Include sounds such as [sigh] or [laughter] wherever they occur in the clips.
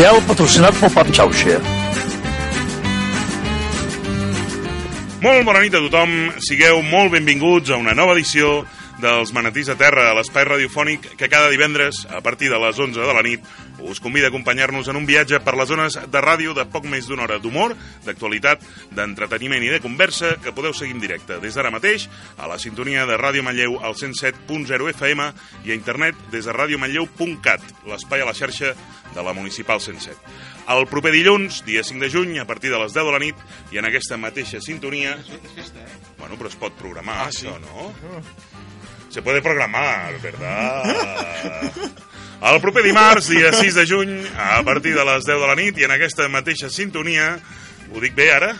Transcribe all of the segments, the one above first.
Gel patrocinat pel Pap Xauxa. Molt bona nit a tothom, sigueu molt benvinguts a una nova edició dels Manatís a Terra, a l'espai radiofònic que cada divendres, a partir de les 11 de la nit, us convida a acompanyar-nos en un viatge per les zones de ràdio de poc més d'una hora d'humor, d'actualitat, d'entreteniment i de conversa que podeu seguir en directe des d'ara mateix a la sintonia de Ràdio Manlleu al 107.0 FM i a internet des de radiomanlleu.cat, l'espai a la xarxa de la Municipal 107. El proper dilluns, dia 5 de juny, a partir de les 10 de la nit, i en aquesta mateixa sintonia... Bueno, però es pot programar, ah, sí. això, no? Se puede programar, ¿verdad? El proper dimarts, dia 6 de juny, a partir de les 10 de la nit, i en aquesta mateixa sintonia, ho dic bé ara?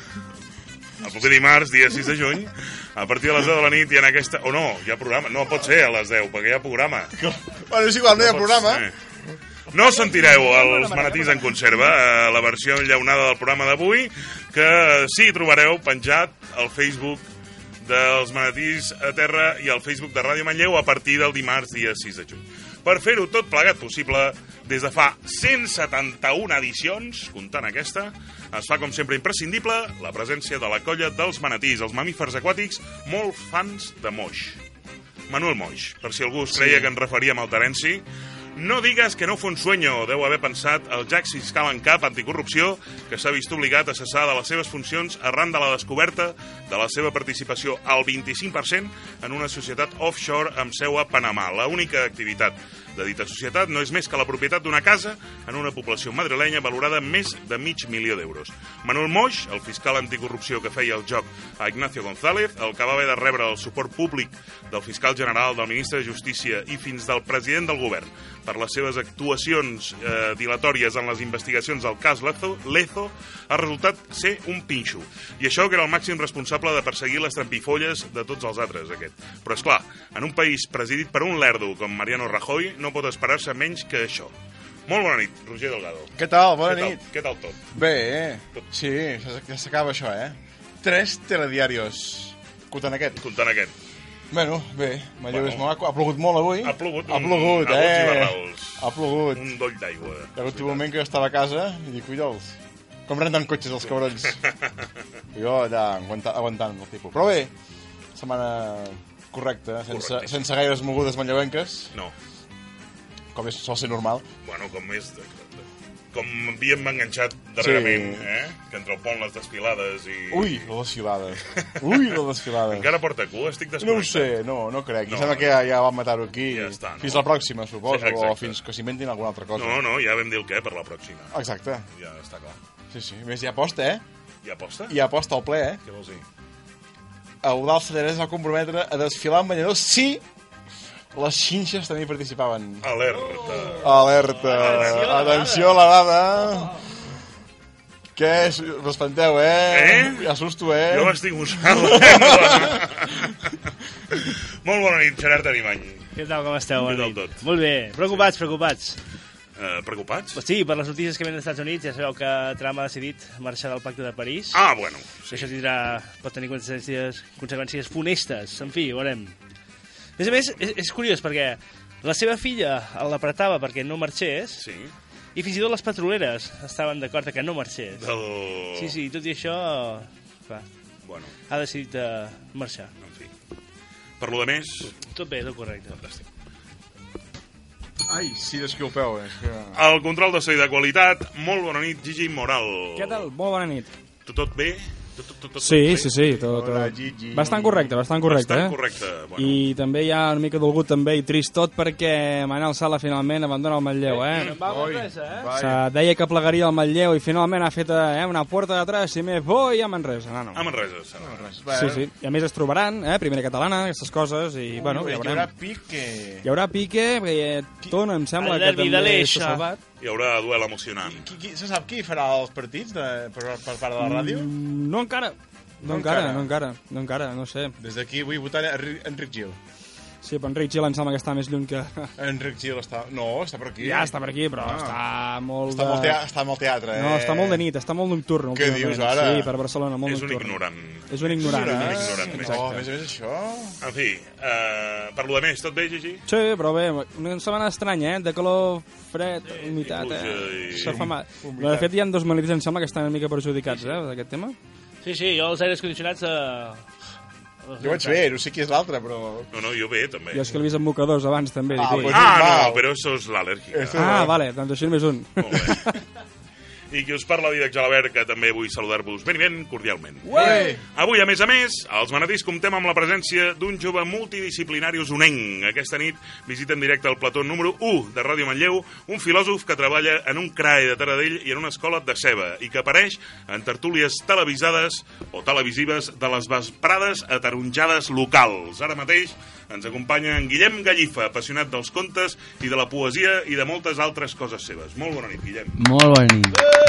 El proper dimarts, dia 6 de juny, a partir de les 10 de la nit, i en aquesta... O no, hi ha programa. No pot ser a les 10, perquè hi ha programa. Bueno, és igual, no hi ha programa. ser. No sentireu els manatís en conserva, eh, la versió enllaunada del programa d'avui, que sí trobareu penjat al Facebook dels manatís a terra i al Facebook de Ràdio Manlleu a partir del dimarts, dia 6 de juny. Per fer-ho tot plegat possible, des de fa 171 edicions, comptant aquesta, es fa com sempre imprescindible la presència de la colla dels manatís, els mamífers aquàtics molt fans de Moix. Manuel Moix, per si algú es creia que ens referíem al Terenci, no digues que no fue un sueño, deu haver pensat el Jack Fiscal en Cap Anticorrupció, que s'ha vist obligat a cessar de les seves funcions arran de la descoberta de la seva participació al 25% en una societat offshore amb seu a Panamà. La única activitat de dita societat no és més que la propietat d'una casa en una població madrilenya valorada en més de mig milió d'euros. Manuel Moix, el fiscal anticorrupció que feia el joc a Ignacio González, el que va haver de rebre el suport públic del fiscal general, del ministre de Justícia i fins del president del govern per les seves actuacions eh, dilatòries en les investigacions del cas Lezo, Lezo, ha resultat ser un pinxo. I això que era el màxim responsable de perseguir les trampifolles de tots els altres, aquest. Però, és clar, en un país presidit per un lerdo com Mariano Rajoy no pot esperar-se menys que això. Molt bona nit, Roger Delgado. Què tal? Bona Què tal, nit. què tal tot? Bé, eh? Sí, ja s'acaba això, eh? Tres telediarios. Comptant aquest. Comptant aquest. Bueno, bé, Manlleu Bueno. és maco. Ha plogut molt avui. Ha plogut Ha un- plogut, i eh? Ha plogut. Un doll d'aigua. Hi ha hagut un moment que estava a casa i dic, collons, com renten cotxes els cabrons. I [laughs] jo allà aguantant, aguantant el tipus. Però bé, setmana correcta, sense, sense gaires mogudes manlleuenques, No, com és, sol ser normal. bueno, com més... Com havíem enganxat darrerament, Sí. eh? Que entre el pont, les desfilades i... Ui, la desfilada. Ui, la desfilada. Encara porta cua? Estic No ho desconnectat. sé, no, no crec. No, No, sembla que ja, ja van matar-ho aquí. Ja està, no? Fins la pròxima, suposo, Sí, o fins que s'inventin alguna altra cosa. No, no, ja vam dir el què per la pròxima. Exacte. Ja està clar. Sí, sí. A més, hi ha aposta, eh? Hi ha aposta? Hi ha aposta al ple, eh? Què vols dir? Eudal Celerés va comprometre a desfilar amb banyadors si les xinxes també hi participaven. Alerta. Alerta! Atenció a la dada! Què és? Us espanteu, eh? Eh? Hi ha susto, eh? Jo l'estic usant la. [laughs] Molt bona nit, Gerard Arimany. Què tal, com esteu? Què Bona nit. tot? Molt bé. Preocupats, preocupats. Uh, preocupats? Sí, per les notícies que venen dels Estats Units, ja sabeu que Trump ha decidit marxar del pacte de París. Ah, bueno. Sí. Això tindrà, pot tenir conseqüències, conseqüències funestes. En fi, veurem. A més a més, és, és curiós perquè la seva filla l'apretava perquè no marxés Sí. i fins i tot les petroleres estaven d'acord que no marxés. Del... Sí, sí, tot i això, clar, Bueno, ha decidit uh, marxar. en fi. Per lo de més, Tot bé, tot correcte. fantàstic. Ai, sí, és que... El control de so i de qualitat. Molt bona nit, Gigi Moral. Què tal? Molt bona nit. Tot, tot bé? Tot, tot, tot, tot Sí, sí, sí, tot, Hola, tot. Gigi. Bastant correcte, bastant correcte, Bastant eh? correcte. Bueno, I també hi ha una mica dolgut també i trist tot perquè Manel Sala finalment abandona el Manlleu, eh? Va Oi, Manresa, eh? Deia que plegaria el Manlleu i finalment ha fet eh, una porta d'atrás i me voy a Manresa. No, no. a Manresa. Sala. Sí, sí. I a més es trobaran, eh? Primera catalana, aquestes coses, i bueno, ja hi haurà veurem. pique. Hi haurà pique, perquè Tona em sembla El que de també s'ha salvat. Hi haurà duel emocionant. Qui, qui, se sap qui farà els partits de, per, per part de la ràdio? Mm, No encara. No, No encara, encara. no encara, no encara, no sé. Des d'aquí vull votar Enric, Enric Gil. Sí, però Enric Gil em sembla que està més lluny que... [laughs] Enric Gil està... No, està per aquí. Ja està per aquí, però Ah. està molt Està, de... molt teatre, està molt teatre, eh? No, està molt de nit, està molt nocturn. Què dius, ara? Sí, per Barcelona, molt És un nocturn. ignorant. És un ignorant. És un eh? ignorant, No, Exacte. a més a més això... En fi, uh, per lo de més, tot bé, Gigi? Sí, però bé, una setmana estranya, eh? De calor, fred, humitat, eh? i- S'ha fa mal. Humitat. De fet, hi ha dos manills, em sembla que estan una mica perjudicats, eh, d'aquest tema. Sí, sí, jo els aires condicionats... Eh... Jo vaig bé, no sé qui és l'altre, però... No, no, jo bé, també. Jo és que l'he vist amb mocadors abans, també. Ah, pues- Ah, no, però això és l'al·lèrgica. Ah, vale, doncs així només un. Molt bé. [laughs] I qui us parla, Didac Jalabert, que també vull saludar-vos ben i ben cordialment. Ué! Avui, a més a més, als Manatís comptem amb la presència d'un jove multidisciplinari usonenc. Aquesta nit visita en directe el plató número 1 de Ràdio Manlleu, un filòsof que treballa en un CRAE de Taradell i en una escola de Ceba, i que apareix en tertúlies televisades o televisives de les vesprades ataronjades locals. Ara mateix ens acompanya en Guillem Gallifa, apassionat dels contes i de la poesia i de moltes altres coses seves. Molt bona nit, Guillem. Molt bona nit. Ostres,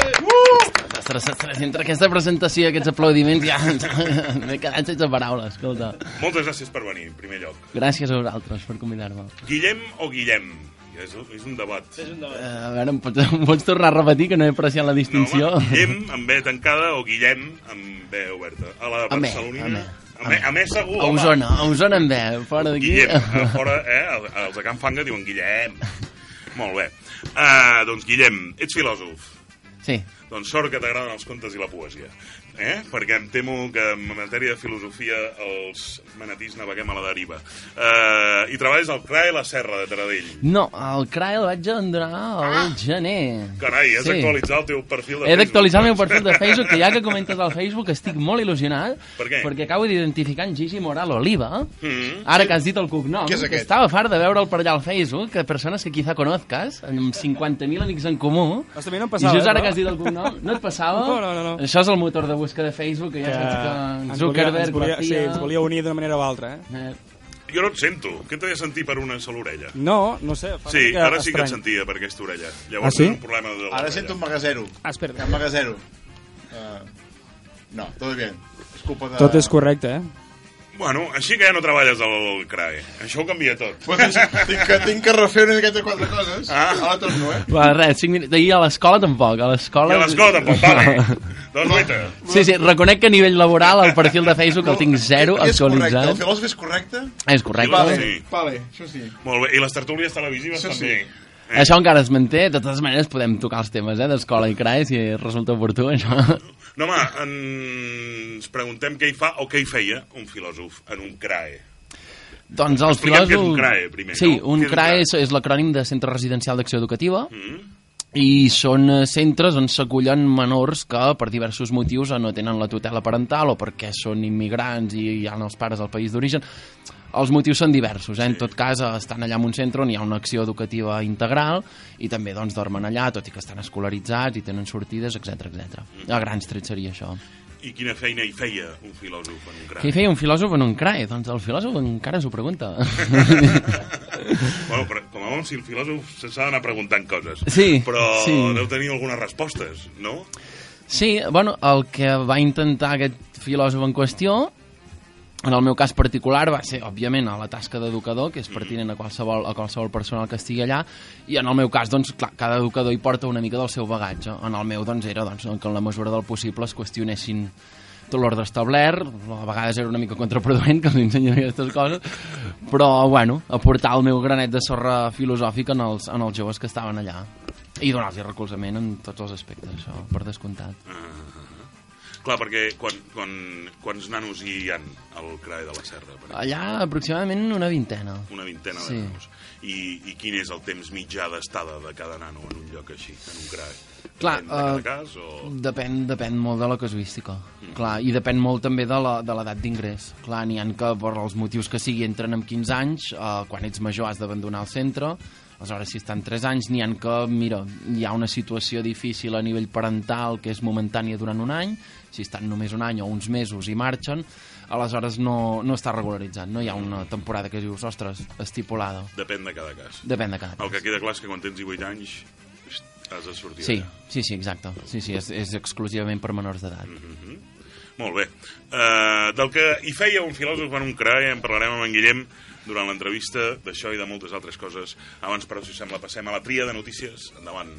entre aquesta presentació i aquests aplaudiments ja [laughs] m'he quedat sense paraules, escolta. Moltes gràcies per venir, en primer lloc. Gràcies a vosaltres per convidar-me. Guillem o Guillem? És, és un debat. És un debat. Eh, a veure, em pots, [laughs] em pots tornar a repetir que no he apreciat la distinció? No, home, [laughs] Guillem amb B tancada o Guillem amb B oberta. A la Amb B, Barcelonina... amb B. Amb B, amb B segur, A home. Osona, a Osona en ve, fora d'aquí. Guillem, a fora, eh? el- Els de Can Fanga diuen Guillem. Molt bé. Uh, doncs, Guillem, ets filòsof. Sí, Doncs sort que t'agraden els contes i la poesia. Eh? Perquè em temo que en matèria de filosofia els manatís naveguem a la deriva. Uh, I treballes al CRAE La Serra de Taradell. no, el CRAE el vaig abandonar al gener. Carai, has Sí. d'actualitzar el teu perfil de He d'actualitzar el meu perfil de [laughs] Facebook, que ja que comentes al Facebook estic molt il·lusionat, Per què? perquè acabo d'identificar en Gigi Moral Oliva, Mm. Ara que has dit el cognom, que estava fart de veure'l per allà al Facebook, que persones que quizá conozcas, amb 50.000 amics en comú, Hòstia, a no em i passava, just eh, ara però. que has dit el cognom, no et passava? [laughs] No, no, no, no. Això és el motor de busca de Facebook, que ja Que saps que ens volia, Zuckerberg ens volia, sí, ens volia unir d'una manera o altra, eh? Eh, Jo no et sento. Què t'he de sentir per una sola orella? No, no sé. Fa Sí, ara sí que et estrany. sentia per aquesta orella. Ah, Llavors sí? és un problema de. Ara sento un magasero. Ah, espera. Un magasero. Uh, no, tot. És culpa de... Tot és correcte, eh? Bueno, així que ja no treballes al CRAE. Això ho canvia tot. Pues tinc, que, tinc que refer una miqueta quatre coses. Ah. Ara torno, eh? Va, res, 5 minuts. Ahir a l'escola tampoc, a I l'escola... a l'escola tampoc, vale. [laughs] doncs guaita. Sí, sí, reconec que a nivell laboral el perfil de Facebook el tinc zero És correcte, el actualitzat. filòsof és correcte? És correcte. Vale, Sí. vale, això sí. Molt bé. I les tertúlies televisives Això també. sí. Eh? Això encara es manté, de totes maneres podem tocar els temes eh, d'escola i CRAE si resulta oportú, això. No, home, ens preguntem què hi fa o què hi feia un filòsof en un CRAE. Doncs el Expliquem filòsof... què és un CRAE, primer, Sí, no? un CRAE és, és l'acrònim de Centre Residencial d'Acció Educativa Mm? i són eh, centres on s'acullen menors que per diversos motius no tenen la tutela parental o perquè són immigrants i hi ha els pares al país d'origen. Els motius són diversos, eh? en tot cas estan allà en un centre on hi ha una acció educativa integral i també doncs, dormen allà, tot i que estan escolaritzats i tenen sortides, etc etc. A grans trets seria això. I quina feina hi feia un filòsof en un Què CRAE? hi feia un filòsof en un CRAE? Doncs el filòsof encara s'ho pregunta. [laughs] Bueno, però, com a bon, si el filòsof s'ha d'anar preguntant coses. Sí, Però sí. deu tenir algunes respostes, no? Sí, bueno, el que va intentar aquest filòsof en qüestió, en el meu cas particular, va ser, òbviament, a la tasca d'educador, que és pertinent a qualsevol, a qualsevol persona que estigui allà, i en el meu cas, doncs, clar, cada educador hi porta una mica del seu bagatge. En el meu, doncs, era doncs, que en la mesura del possible es qüestionessin tot l'ordre establert, a vegades era una mica contraproduent que els ensenyen aquestes coses, però, bueno, aportar el meu granet de sorra filosòfica en els, en els joves que estaven allà i donar-los recolzament en tots els aspectes, això, per descomptat. Clar, perquè quan, quan, quants nanos hi han al CRAE de la Serra? Per? Allà aproximadament una vintena. Una vintena Sí. de nanos. I, I quin és el temps mitjà d'estada de cada nano en un lloc així, en un CRAE? Clar, Depèn de eh, cas o... Depèn, depèn molt de la casuística. Clar, i depèn molt també de l'edat d'ingrés. Clar, n'hi ha que per els motius que sigui entren amb 15 anys, eh, quan ets major has d'abandonar el centre, aleshores si estan 3 anys n'hi ha que, mira, hi ha una situació difícil a nivell parental que és momentània durant un any, si estan només un any o uns mesos i marxen, aleshores no, no està regularitzat, no hi ha una temporada que dius, ostres, estipulada. Depèn de cada cas. Depèn de cada El que cas. queda clar és que quan tens 18 anys has de sortir Sí, d'allà. sí, sí, exacte. Sí, sí, és, és exclusivament per menors d'edat. Molt bé. Uh, del que hi feia un filòsof en un CRAE, en parlarem amb en Guillem durant l'entrevista d'això i de moltes altres coses. Abans, però, si sembla, passem a la tria de notícies. Endavant.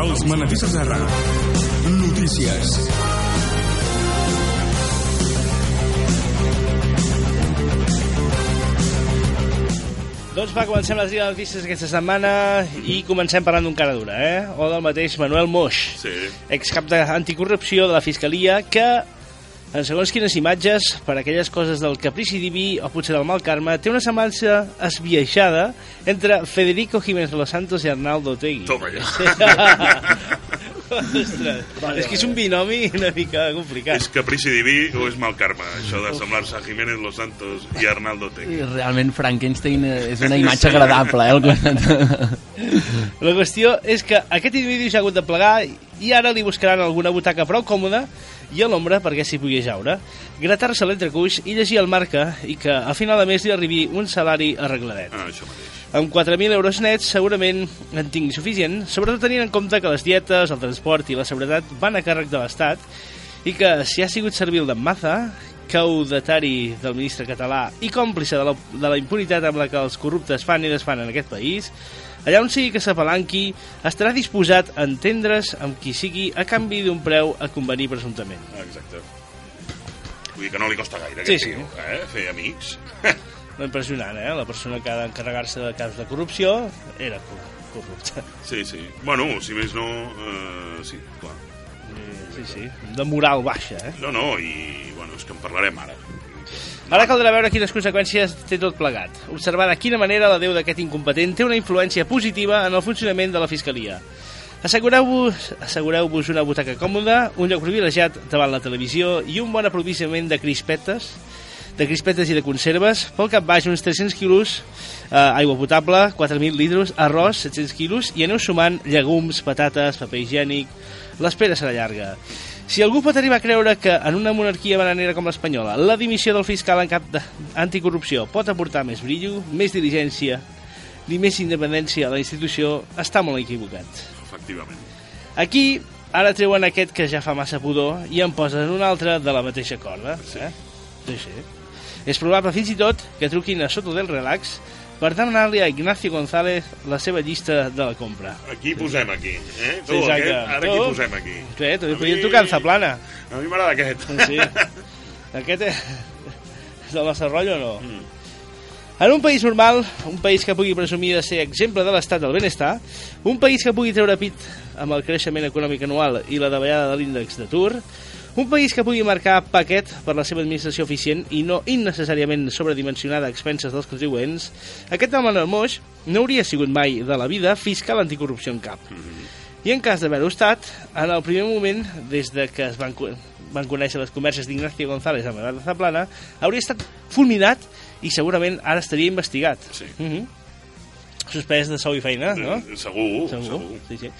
Els de Ra. Notícies. Doncs va, comencem les Lliga de Notícies aquesta setmana i comencem parlant d'un cara dura, eh? O del mateix Manuel Moix, Sí. excap d'anticorrupció de la Fiscalia, que, en segons quines imatges, per aquelles coses del caprici diví o potser del mal karma, té una semblança esbiaixada entre Federico Jiménez Los Santos i Arnaldo Otegui. Toma ja. [laughs] [laughs] Ostres, és que és un binomi una mica complicat. És caprici diví o és mal karma, això de semblar-se a Jiménez Los Santos i Arnaldo Tegui. I realment Frankenstein és una imatge agradable, eh? [laughs] La qüestió és que aquest individu ja ha hagut de plegar i ara li buscaran alguna butaca prou còmoda i a l'ombra perquè s'hi pugui jaure, gratar-se l'entrecuix i llegir el marca i que a final de mes li arribi un salari arregladet. Ah, això mateix. Amb 4.000 euros nets segurament en tingui suficient, sobretot tenint en compte que les dietes, el transport i la seguretat van a càrrec de l'Estat i que si ha sigut servil d'en Maza, caudatari del ministre català i còmplice de la, de la impunitat amb la que els corruptes fan i desfan en aquest país, allà on sigui que s'apalanqui, estarà disposat a entendre's amb qui sigui a canvi d'un preu a convenir presumptament. Exacte. Vull dir que no li costa gaire, Sí, sí. tio, eh? Fer amics. [laughs] Impressionant, eh? La persona que ha d'encarregar-se de cas de corrupció era cor- corrupta. Sí, sí. Bueno, si més no... Eh, sí, clar. Sí, sí, de moral baixa, eh? No, no, i bueno, és que en parlarem ara. Ara caldrà veure quines conseqüències té tot plegat. Observar de quina manera la Déu d'aquest incompetent té una influència positiva en el funcionament de la Fiscalia. Assegureu-vos assegureu una butaca còmoda, un lloc privilegiat davant la televisió i un bon aprovisionament de crispetes, de crispetes i de conserves, pel cap baix uns 300 quilos, eh, aigua potable, 4.000 litres, arròs, 700 quilos, i aneu sumant llegums, patates, paper higiènic... L'espera serà llarga. Si algú pot arribar a creure que en una monarquia bananera com l'espanyola la dimissió del fiscal en cap d'anticorrupció pot aportar més brillo, més diligència i més independència a la institució, està molt equivocat. Efectivament. Aquí ara treuen aquest que ja fa massa pudor i en posen un altre de la mateixa corda. Eh? Sí, sí. És probable fins i tot que truquin a Soto del Relax per demanar-li a Ignacio González la seva llista de la compra. Aquí posem aquí, eh? Tu, Sí, exacte. aquest, ara Tu. aquí posem aquí. Què? També podien mi- trucar en Zaplana. A mi m'agrada aquest. Sí. [laughs] Aquest és [laughs] és del nostre rotllo o no? En un país normal, un país que pugui presumir de ser exemple de l'estat del benestar, un país que pugui treure pit amb el creixement econòmic anual i la davallada de l'índex d'atur, un país que pugui marcar paquet per la seva administració eficient i no innecessàriament sobredimensionada a expenses dels contribuents, aquest home Manuel Moix no hauria sigut mai de la vida fiscal anticorrupció en cap. I en cas d'haver-ho estat, en el primer moment, des de que es van, van conèixer les converses d'Ignacio González amb Eduardo Zaplana, hauria estat fulminat i segurament ara estaria investigat. Sí. Mm -hmm. Suspès de sou i feina, no? Eh, Segur, segur. Sí, sí.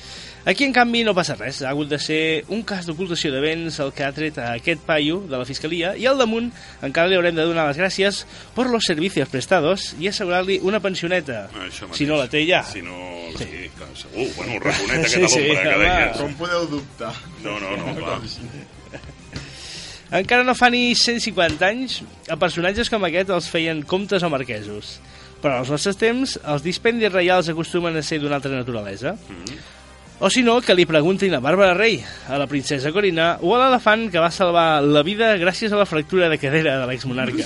Aquí, en canvi, no passa res. Ha hagut de ser un cas d'ocultació de béns el que ha tret a aquest paio de la Fiscalia i al damunt encara li haurem de donar les gràcies per los servicios prestados i assegurar-li una pensioneta. Ah. Si no la té ja. Si no, sí, clar, segur. Bueno, el raconet [laughs] Sí, aquest sí, a l'ombra que deies. Com podeu dubtar? No, no, no, clar. [laughs] Encara no fa ni 150 anys, a personatges com aquest els feien comtes o marquesos. Però als nostres temps, els dispendis reials acostumen a ser d'una altra naturalesa. O si no, que li preguntin a Bàrbara Rey, a la princesa Corina o a l'elefant que va salvar la vida gràcies a la fractura de cadera de l'exmonarca.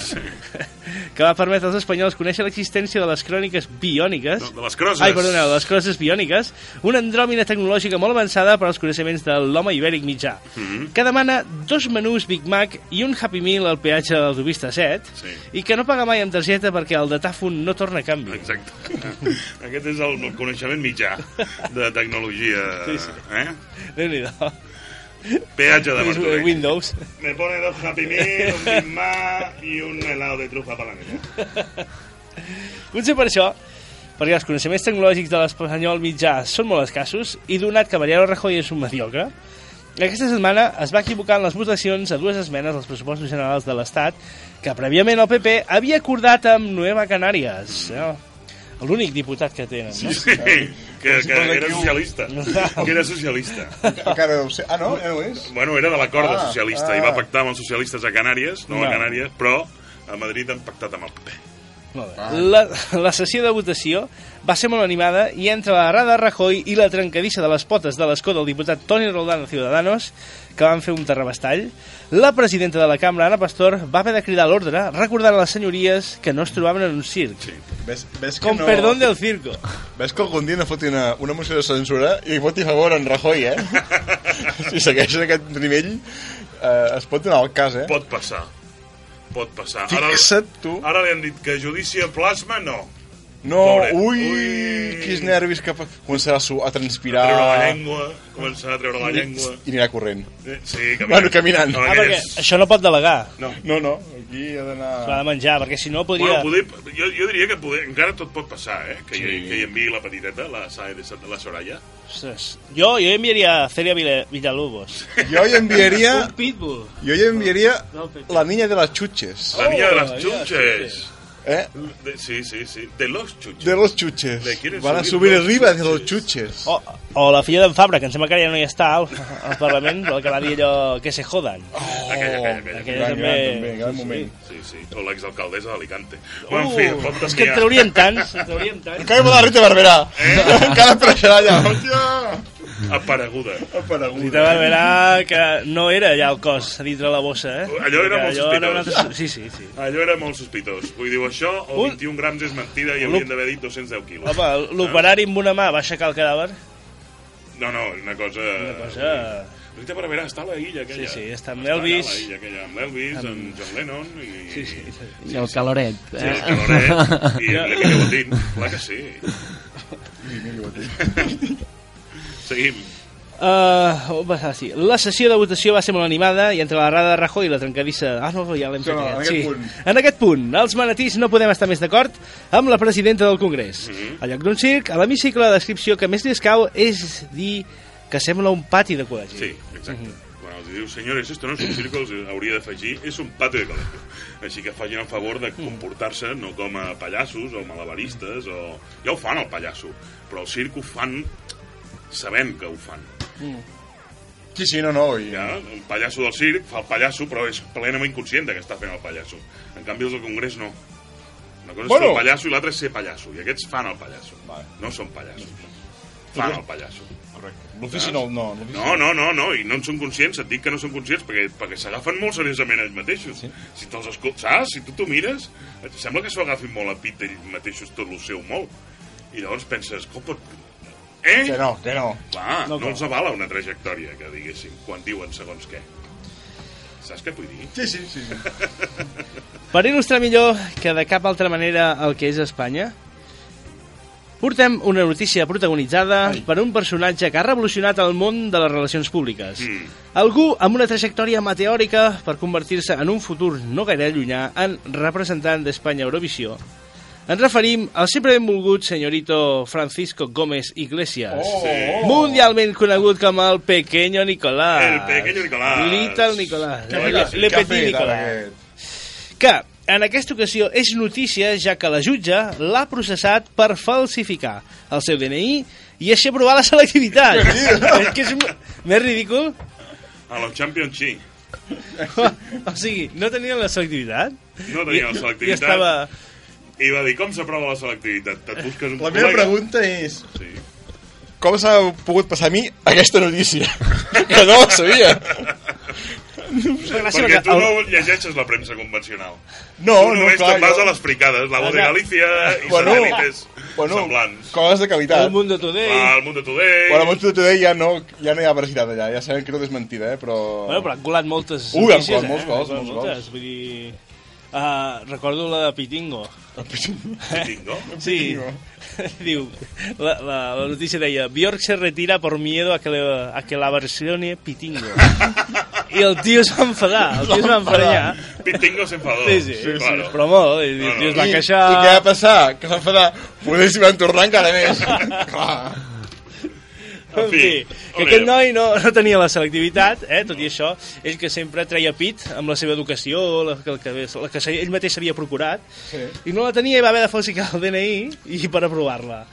que va permetre als espanyols conèixer l'existència de les cròniques biòniques... De, de les crosses. Ai, perdoneu, de les crosses biòniques, una andròmina tecnològica molt avançada per als coneixements de l'home ibèric mitjà, Mhm. que demana dos menús Big Mac i un Happy Meal al peatge de l'autopista 7 Sí. i que no paga mai amb targeta perquè el datàfon no torna a canvi. Exacte. Aquest és el coneixement mitjà de tecnologia. Sí, sí. Eh? Déu-n'hi-do. Peatge de Martorell. Windows. Me pone dos Happy Meal, un Big Mac y un helado de trufa para la nena. Potser per això, perquè els coneixements tecnològics de l'espanyol mitjà són molt escassos i donat que Mariano Rajoy és un mediocre, aquesta setmana es va equivocar en les votacions a dues esmenes als pressupostos generals de l'Estat que prèviament el PP havia acordat amb Nueva Canàries. No? L'únic diputat que tenen, no? Sí, que, que era socialista. [laughs] Que era socialista. Encara deu ser... Ah, no? Ja no és? Bueno, era de l'acord Ah, socialista ah. i va pactar amb els socialistes a Canàries, no, No. a Canàries, però a Madrid han pactat amb el PP. Molt bé. La, la sessió de votació va ser molt animada i entre la rada de Rajoy i la trencadissa de les potes de l'escó del diputat Toni Roldán de Ciudadanos, que van fer un terrabastall, la presidenta de la cambra, Ana Pastor, va haver de cridar l'ordre, recordant a les senyories que no es trobaven en un circ. Sí. Ves, ves que Com no... perdón del circo. Ves que algun dia no foti una, una moció de censura i voti a favor en Rajoy, eh? [laughs] si segueix aquest nivell, eh, es pot donar el cas, eh? Pot passar. Pot passar. Fixa't, tu. Ara li han dit que judici a plasma, no. No, Pobre. ui, Ui. quins nervis que fa- començarà a, su- a transpirar. Treure la llengua, començar a treure la llengua. I anirà corrent. Eh, Sí, caminant. Bueno, caminant. No, Ah, perquè aquelles- això no pot delegar. No. No, no, aquí ha d'anar... S'ha de menjar, perquè si no podria... Bueno, poder, jo, jo diria que poder, encara tot pot passar, eh? Que, Sí. hi, que hi enviï la petiteta, la Sae de la Soraya. Ostres. Jo, jo enviaria a Celia Villa- Villalobos. Jo hi enviaria... Un pitbull. Jo hi enviaria No, la niña de las chuches. La niña de las ya, chuches. ¿Eh? De- sí, sí, sí. De los chuches. De los chuches. Van a subir arriba de chuches. los chuches. O, o la filla d'en Fabra, que em sembla que ara ja no hi està al, al Parlament, però que va dir allò que se jodan. Aquella, aquella, aquella. Aquella gran, també... gran, també, gran moment. Sí, sí. O l'exalcaldessa d'Alicante. Bueno, en fi, pot Uh, és que en traurien tants, [laughs] en traurien tants. Encara hi la Rita Barberà. [laughs] Encara apareixerà allà. Hòstia! Apareguda. Rita Apareguda. Barberà, que no era allà el cos, a dintre la bossa, eh? Allò era molt Allò era un sospitós. altre- Sí, sí, sí. Allò era molt sospitós. Vull dir, això, o Un- 21 grams és mentida i haurien d'haver dit 210 quilos. Home, l'operari amb una mà va aixecar el cadàver. No, no, una cosa... Una cosa... Rita Barberà està a la illa aquella. Sí, sí, està amb l'Elvis. a la illa aquella, amb l'Elvis, amb John Lennon i... Sí, sí, sí. I el caloret. Sí, Eh? el Caloret i l'Emilio Botín. Clar que sí. [laughs] Seguim. Uh, va sí. La sessió de votació va ser molt animada i entre la rada de Rajoy i la trencadissa... Ah, no, ja l'hem Sí, fet. no, en punt. En aquest punt, els manatís no podem estar més d'acord amb la presidenta del Congrés. Mhm. A lloc d'un circ, a l'hemicicle la descripció que més li escau és dir que sembla un pati de col·legi. Sí, exacte. Quan els diu, senyores, esto no es un circo, els hauria d'afegir, és un pati de col·legi. Així que facin el favor de comportar-se no com a pallassos o malabaristes, o... ja ho fan el pallasso, però el circ ho fan sabent que ho fan. Sí, sí, no, no. I... Ja, el pallasso del circ fa el pallasso, però és plenament conscient que està fent el pallasso. En canvi, els del Congrés no. Una cosa és Bueno. fer el pallasso i l'altra és ser pallasso. I aquests fan el pallasso. Vale. No són pallassos. Fan el pallasso. Correcte. L'ofici no, no. No, no, no, no, i no en són conscients, et dic que no són conscients perquè, perquè s'agafen molt seriosament ells mateixos. Sí? Si te'ls escoltes, saps? Si tu t'ho mires, et sembla que s'ho agafin molt a pit ells mateixos, tot el seu molt. I llavors penses, com pot... Eh? Que no, que no. Clar, No, no, els avala una trajectòria, que diguéssim, quan diuen segons què. Saps què vull dir? Sí, sí, sí. sí. [laughs] Per il·lustrar millor que de cap altra manera el que és Espanya, portem una notícia protagonitzada Ai. per un personatge que ha revolucionat el món de les relacions públiques. Mm. Algú amb una trajectòria meteòrica per convertir-se en un futur no gaire llunyà en representant d'Espanya Eurovisió. Ens referim al sempre benvolgut senyorito Francisco Gómez Iglesias, Oh. mundialment conegut com el Pequeño Nicolás. El Pequeño Nicolás. Little Nicolás. Què Le, le Petit Nicolás que en aquesta ocasió és notícia ja que la jutge l'ha processat per falsificar el seu DNI i així aprovar la selectivitat. [laughs] és que és més ridícul. A la Championship. [laughs] o sigui, no tenien la selectivitat? No tenia la I, selectivitat. i estava... I va dir, com s'aprova la selectivitat? Et busques un La meva col·lega? pregunta és... Sí. com s'ha pogut passar a mi aquesta notícia? [laughs] que no la sabia. Perquè tu no llegeixes la premsa convencional. No, tu no, només clar, te'n vas jo- a les fricades, la voz de. Galícia i Bueno, satélites bueno, semblants. coses de qualitat. El Mundo Today. Ah, el Mundo Today. Bueno, Monster Today ja no, ja no hi ha veracitat allà, ja sabem que tot és mentida, eh, però... Bueno, però han colat moltes Ui, han colat molts eh? gols, molts moltes, Vull dir... Uh, recordo la de Pitingo. Pitingo? [laughs] Sí, [laughs] diu, la, la, la notícia deia Bjork se retira por miedo a que, le, a que la versione Pitingo. [laughs] I el tio es va enfadar, el tio es va enfadar. Pitingo s'enfadó. Sí, sí, sí, claro. però molt, i el No, no. tio es va I, queixar... I què va passar? Que s'han enfadat? Poder s'hi van tornar encara més. Clar. En fi, que aquest noi no, no tenia la selectivitat, eh, tot i això, ell que sempre treia pit amb la seva educació, la, que, que, la que ell mateix s'havia procurat, Sí. i no la tenia i va haver de falsificar el DNI i per aprovar-la.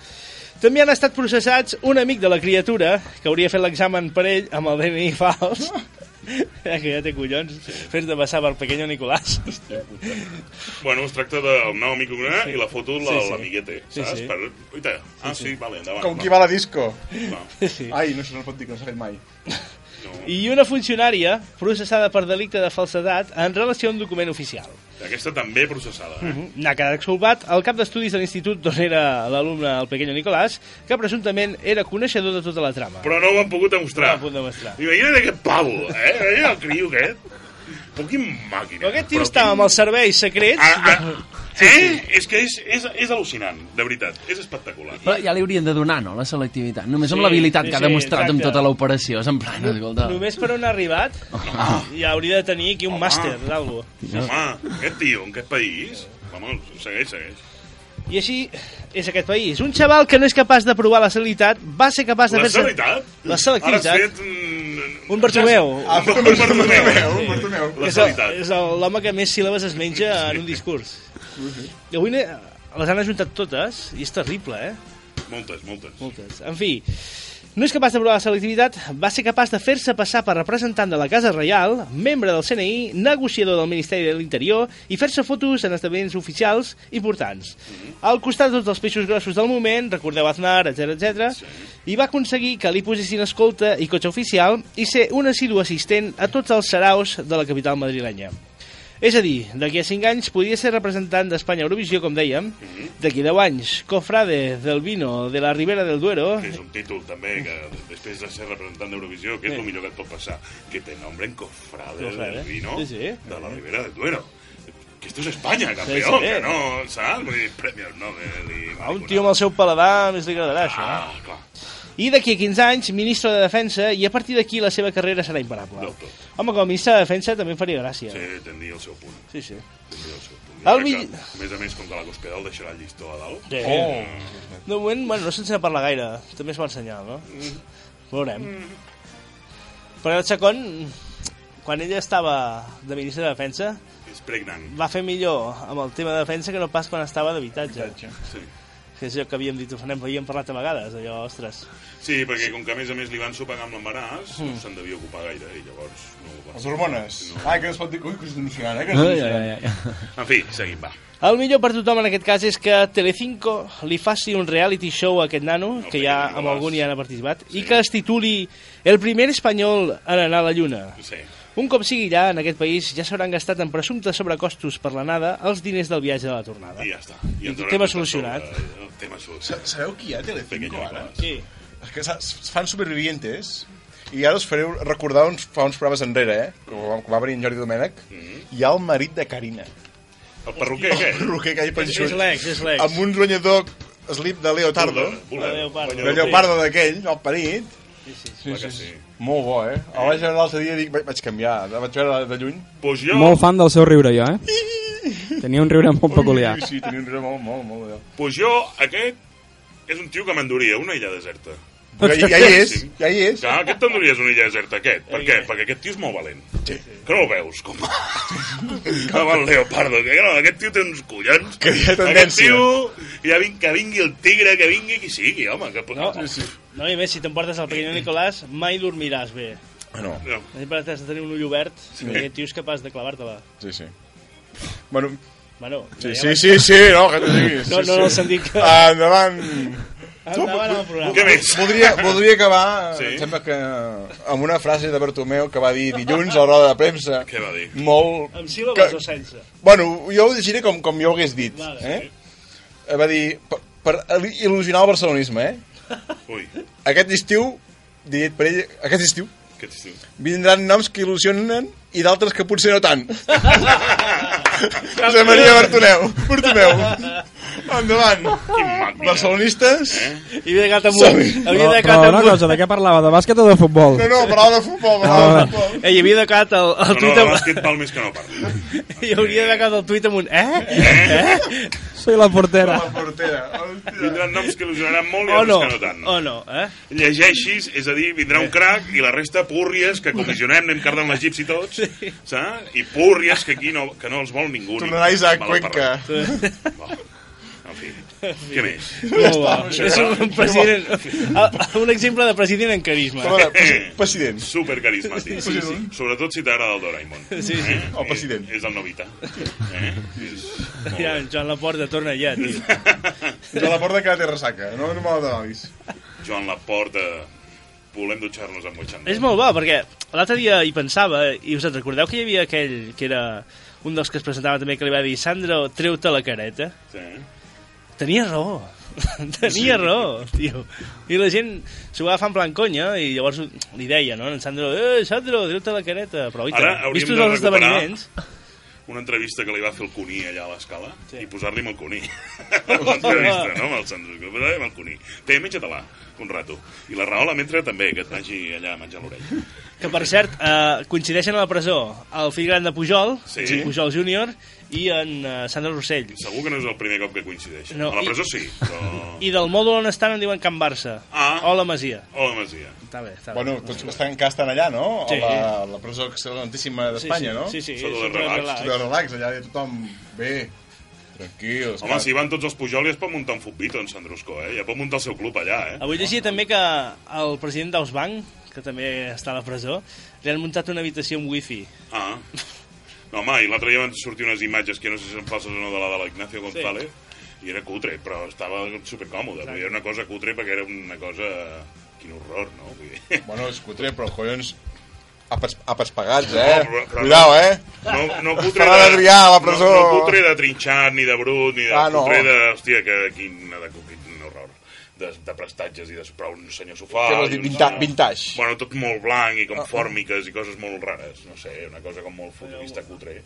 També han estat processats un amic de la criatura que hauria fet l'examen per ell amb el DNI fals, [laughs] eh, [laughs] que ja té collons, fes de passar per pequeño Nicolás. Bueno, es tracta del nou amic Una i la foto de Sí, sí. l'amiguete, Sí, saps? sí. Per... Uita. Ah, sí, vale, endavant. Com qui va a la disco. va. Sí. Ai, no, això no pot dir, que no s'ha fet mai. No. I una funcionària processada per delicte de falsedat en relació a un document oficial. Aquesta també processada. Eh? N'ha quedat exculpat el cap d'estudis de l'institut d'on era l'alumne el pequeño Nicolás, que presumptament era coneixedor de tota la trama. Però no ho han pogut demostrar. No ho han pogut demostrar. Imagina't aquest pavo, eh? Imagina't el criu aquest. Però quin màquina. Però aquest tio Però estava quin- amb els serveis secrets... Ah, ah, eh? És que és, és, és al·lucinant, de veritat. És espectacular. Però ja li haurien de donar, no?, la selectivitat. Només amb Sí, l'habilitat sí, que ha sí, demostrat amb exacte. tota l'operació. És en plan, escolta... Només per on ha arribat ja hauria de tenir aquí un Home. màster d'algú. Home, aquest tio, en aquest país... Vamos, segueix, segueix. I així és aquest país. Un xaval que no és capaç de provar la celeritat va ser capaç de La fer-se... selectivitat? La selectivitat. Ara has fet... Un Bartomeu. Ah, Un Bartomeu. Un Bartomeu. La és l'home que més síl·labes es menja en un discurs. I avui les han ajuntat totes i és terrible, eh? Moltes, moltes. Moltes. En fi, no és capaç de provar la selectivitat, va ser capaç de fer-se passar per representant de la Casa Reial, membre del CNI, negociador del Ministeri de l'Interior i fer-se fotos en esdeveniments oficials importants. Al costat de tots els peixos grossos del moment, recordeu Aznar, etc etc, i va aconseguir que li posessin escolta i cotxe oficial i ser un assidu assistent a tots els saraus de la capital madrilenya. És a dir, d'aquí a 5 anys podria ser representant d'Espanya Eurovisió, com dèiem, d'aquí a 10 anys, cofrade del vino de la Ribera del Duero, Que és un títol també que després de ser representant d'Eurovisió, que és Sí. el millor que et pot passar, que te nombren cofrade Cofrade. del vino Sí, sí. de la Ribera del Duero. Que esto es España, campeón, Sí, sí. que no, saps? Vull dir, premios Nobel i... a un tio amb el seu paladar més li agradarà això. eh? Ah, clar. I d'aquí a 15 anys, ministre de Defensa, i a partir d'aquí la seva carrera serà imparable. Del tot. Home, com a ministre de Defensa també em faria gràcia. Sí, tindria el seu punt. Sí, sí. Tindria el seu punt. El mi- que, a més a més, com que la Cospedal deixarà el llistó a dalt. sí. Oh. De moment, bueno, no se'ns parla gaire. També es va ensenyar, no? Veurem. Però el Chacón, quan ella estava de ministre de Defensa, És pregnant. va fer millor amb el tema de defensa que no pas quan estava d'habitatge. Sí. Que és allò que havíem dit, anem, havíem parlat a vegades, allò, ostres. Sí, perquè com que a més a més li van sopegar amb l'embaràs, no se'n devia ocupar gaire, i llavors no ho va Les hormones. Ai, que no es pot dir... Ui, que és emocionant, eh? Que és ai, emocionant. ai, ai. En fi, seguim, va. El millor per tothom en aquest cas és que Telecinco li faci un reality show a aquest nano, El que ja amb algun ja n'ha participat, i que es tituli El primer espanyol en anar a la Lluna. Sí. Un cop sigui allà, en aquest país, ja s'hauran gastat en presumptes sobrecostos per l'anada els diners del viatge de la tornada. I ja està. I ens haurem tema solucionat. sobre- El tema solucionat. Sa- Sabeu qui hi ha Telecinco, ara? Sí. És que es fan supervivientes i ara us fareu recordar uns, fa uns programes enrere, eh? Que va, venir en Jordi Domènech. Hi ha el marit de Carina. El perruquer, què? El roquer que hi ha És, penjut. és l'ex, és l'ex. Amb un banyador slip de Leotardo. De Leopardo. De Leopardo d'aquell, el parit. Sí, sí. Clar que sí. Molt bo, eh? El vaig veure l'altre dia i dic, vaig, vaig canviar. El vaig veure de lluny. Pues jo, Molt fan del seu riure, jo, eh? Tenia un riure molt peculiar. Ui, sí, tenia un riure molt, molt, molt. molt. pues jo, aquest és un tio que m'enduria una illa deserta. Ja, ja hi és, ja hi és. Clar, aquest t'enduries una illa deserta, aquest. Per què? Perquè aquest tio és molt valent. Sí. Que no el veus, com... [laughs] com el leopardo, que no, aquest tio té uns collons. Que hi ha Aquest tendència. tio, ja ving, que vingui el tigre, que vingui qui sigui, home. Que... No, no, i més, si t'emportes el pequeño Nicolás, mai dormiràs bé. Bueno, No. Sempre has de tenir un ull obert, sí. perquè aquest tio és capaç de clavar-te-la. sí, sí. Bueno, Bueno, sí, ja sí, sí, sí, no, que t'ho diguis. No, sí, no, en el sí. sentit que... Endavant. Endavant amb el programa. Què més? Voldria, voldria acabar, Sí. sí. em sembla que amb una frase de Bartomeu que va dir dilluns a la roda de premsa. Què va dir? Molt... Amb síl·labes que- o sense? Bueno, jo ho llegiré com, com jo ho hagués dit. Vale, eh? Eh, Va dir, per, per il·lusionar el barcelonisme, eh? Ui, Aquest estiu, dit per ell, aquest estiu, aquest estiu. vindran noms que il·lusionen i d'altres que potser no tant. [laughs] José Maria Bartomeu. Bartomeu. [laughs] Endavant. Barcelonistes? Eh? Hi havia quedat amb. Però, Havia de però quedat una amb un... cosa, de què parlava? De bàsquet o de futbol? No, no, parlava de futbol, parlava de futbol. Ei, hi havia de quedat el, el No, no, tuit de amb... bàsquet val més que no parli. [laughs] Hi hauria de quedat el tuit amb un... Eh? Eh? Soy la portera. La portera. Hòstia. Vindran noms que il·lusionaran molt i O altres no? que no tant. O no, eh? Llegeixis, és a dir, vindrà un crac i la resta púrries que comissionem, anem cardant l'egipci tots, saps? I púrries que aquí no, que no els vol ningú. Tornarà Isaac Cuenca. parlat. En fi, què més? Molt bo. És un president... Un exemple de president en carisma. Presi- president. Super carismàtic. Sí, sí. Sobretot si t'agrada el Doraemon. Sí, sí. El president. És el Novita. Eh? És... Ja, en Joan Laporta torna ja, tio. [laughs] Jo a la porta que té ressaca, no, no me la donis. Joan Laporta, volem dutxar-nos amb Moixandó. És molt bo, perquè l'altre dia hi pensava, i us en recordeu que hi havia aquell que era un dels que es presentava també, que li va dir Sandro, treu-te la careta. Sí. Tenia raó. [laughs] Tenia raó, tio. I la gent s'ho va agafar en plan conya i llavors li deia, no? En Sandro, eh, Sandro, treu-te la careta. Però, oita, Ara vistos els esdeveniments... una entrevista que li va fer el Cuní allà a l'escala sí. i posar-li amb el Cuní. [laughs] L'entrevista, no? Amb el Sandro. Posar-li amb el Cuní. Té, menja-te-la, un rato. I la Rahola mentre també, que et vagi allà a menjar l'orella. Que, per cert, eh, coincideixen a la presó el fill gran de Pujol, Sí. Pujol júnior, i en eh, Sandro Rossell. Segur que no és el primer cop que coincideix. No, a la i- presó sí, però... [laughs] I del mòdul on estan en diuen Can Barça. Ah. O la Masia. O la Masia. Està bé, està bé. Bueno, tots que estan, que estan allà, no? Sí. A la, la presó excelentíssima d'Espanya, sí, no? Sí, sí, Sota de relax. De relax, allà hi ha tothom bé, tranquil. Home, si van tots els Pujol ja es pot muntar un futbito en Sandrusco, eh? Ja pot muntar el seu club allà, eh? Avui llegia també que el president d'Ausbank, que també està a la presó, li han muntat una habitació amb wifi. Ah. [laughs] No, home, i l'altre dia van sortir unes imatges que no sé si són falses o no de la de l'Ignacio González, i era cutre, però estava supercòmode. Vull dir, Era una cosa cutre perquè era una cosa... Quin horror, no? Vull dir... [laughs] Bueno, és cutre, però collons... Àpats, àpats pagats, eh? No, però- però- Cuidao, eh? No, no cutre Adrià a la presó. No, no cutre de trinxat, ni de brut, ni de Ah, no. cutre de... Hòstia, que quin, de. De, de prestatges i de però un senyor sofà... Què vols dir? un Vinta, senyor- vintage. Bueno, tot molt blanc i Ah, com fòrmiques i coses molt rares. No sé, una cosa com molt futurista cutre.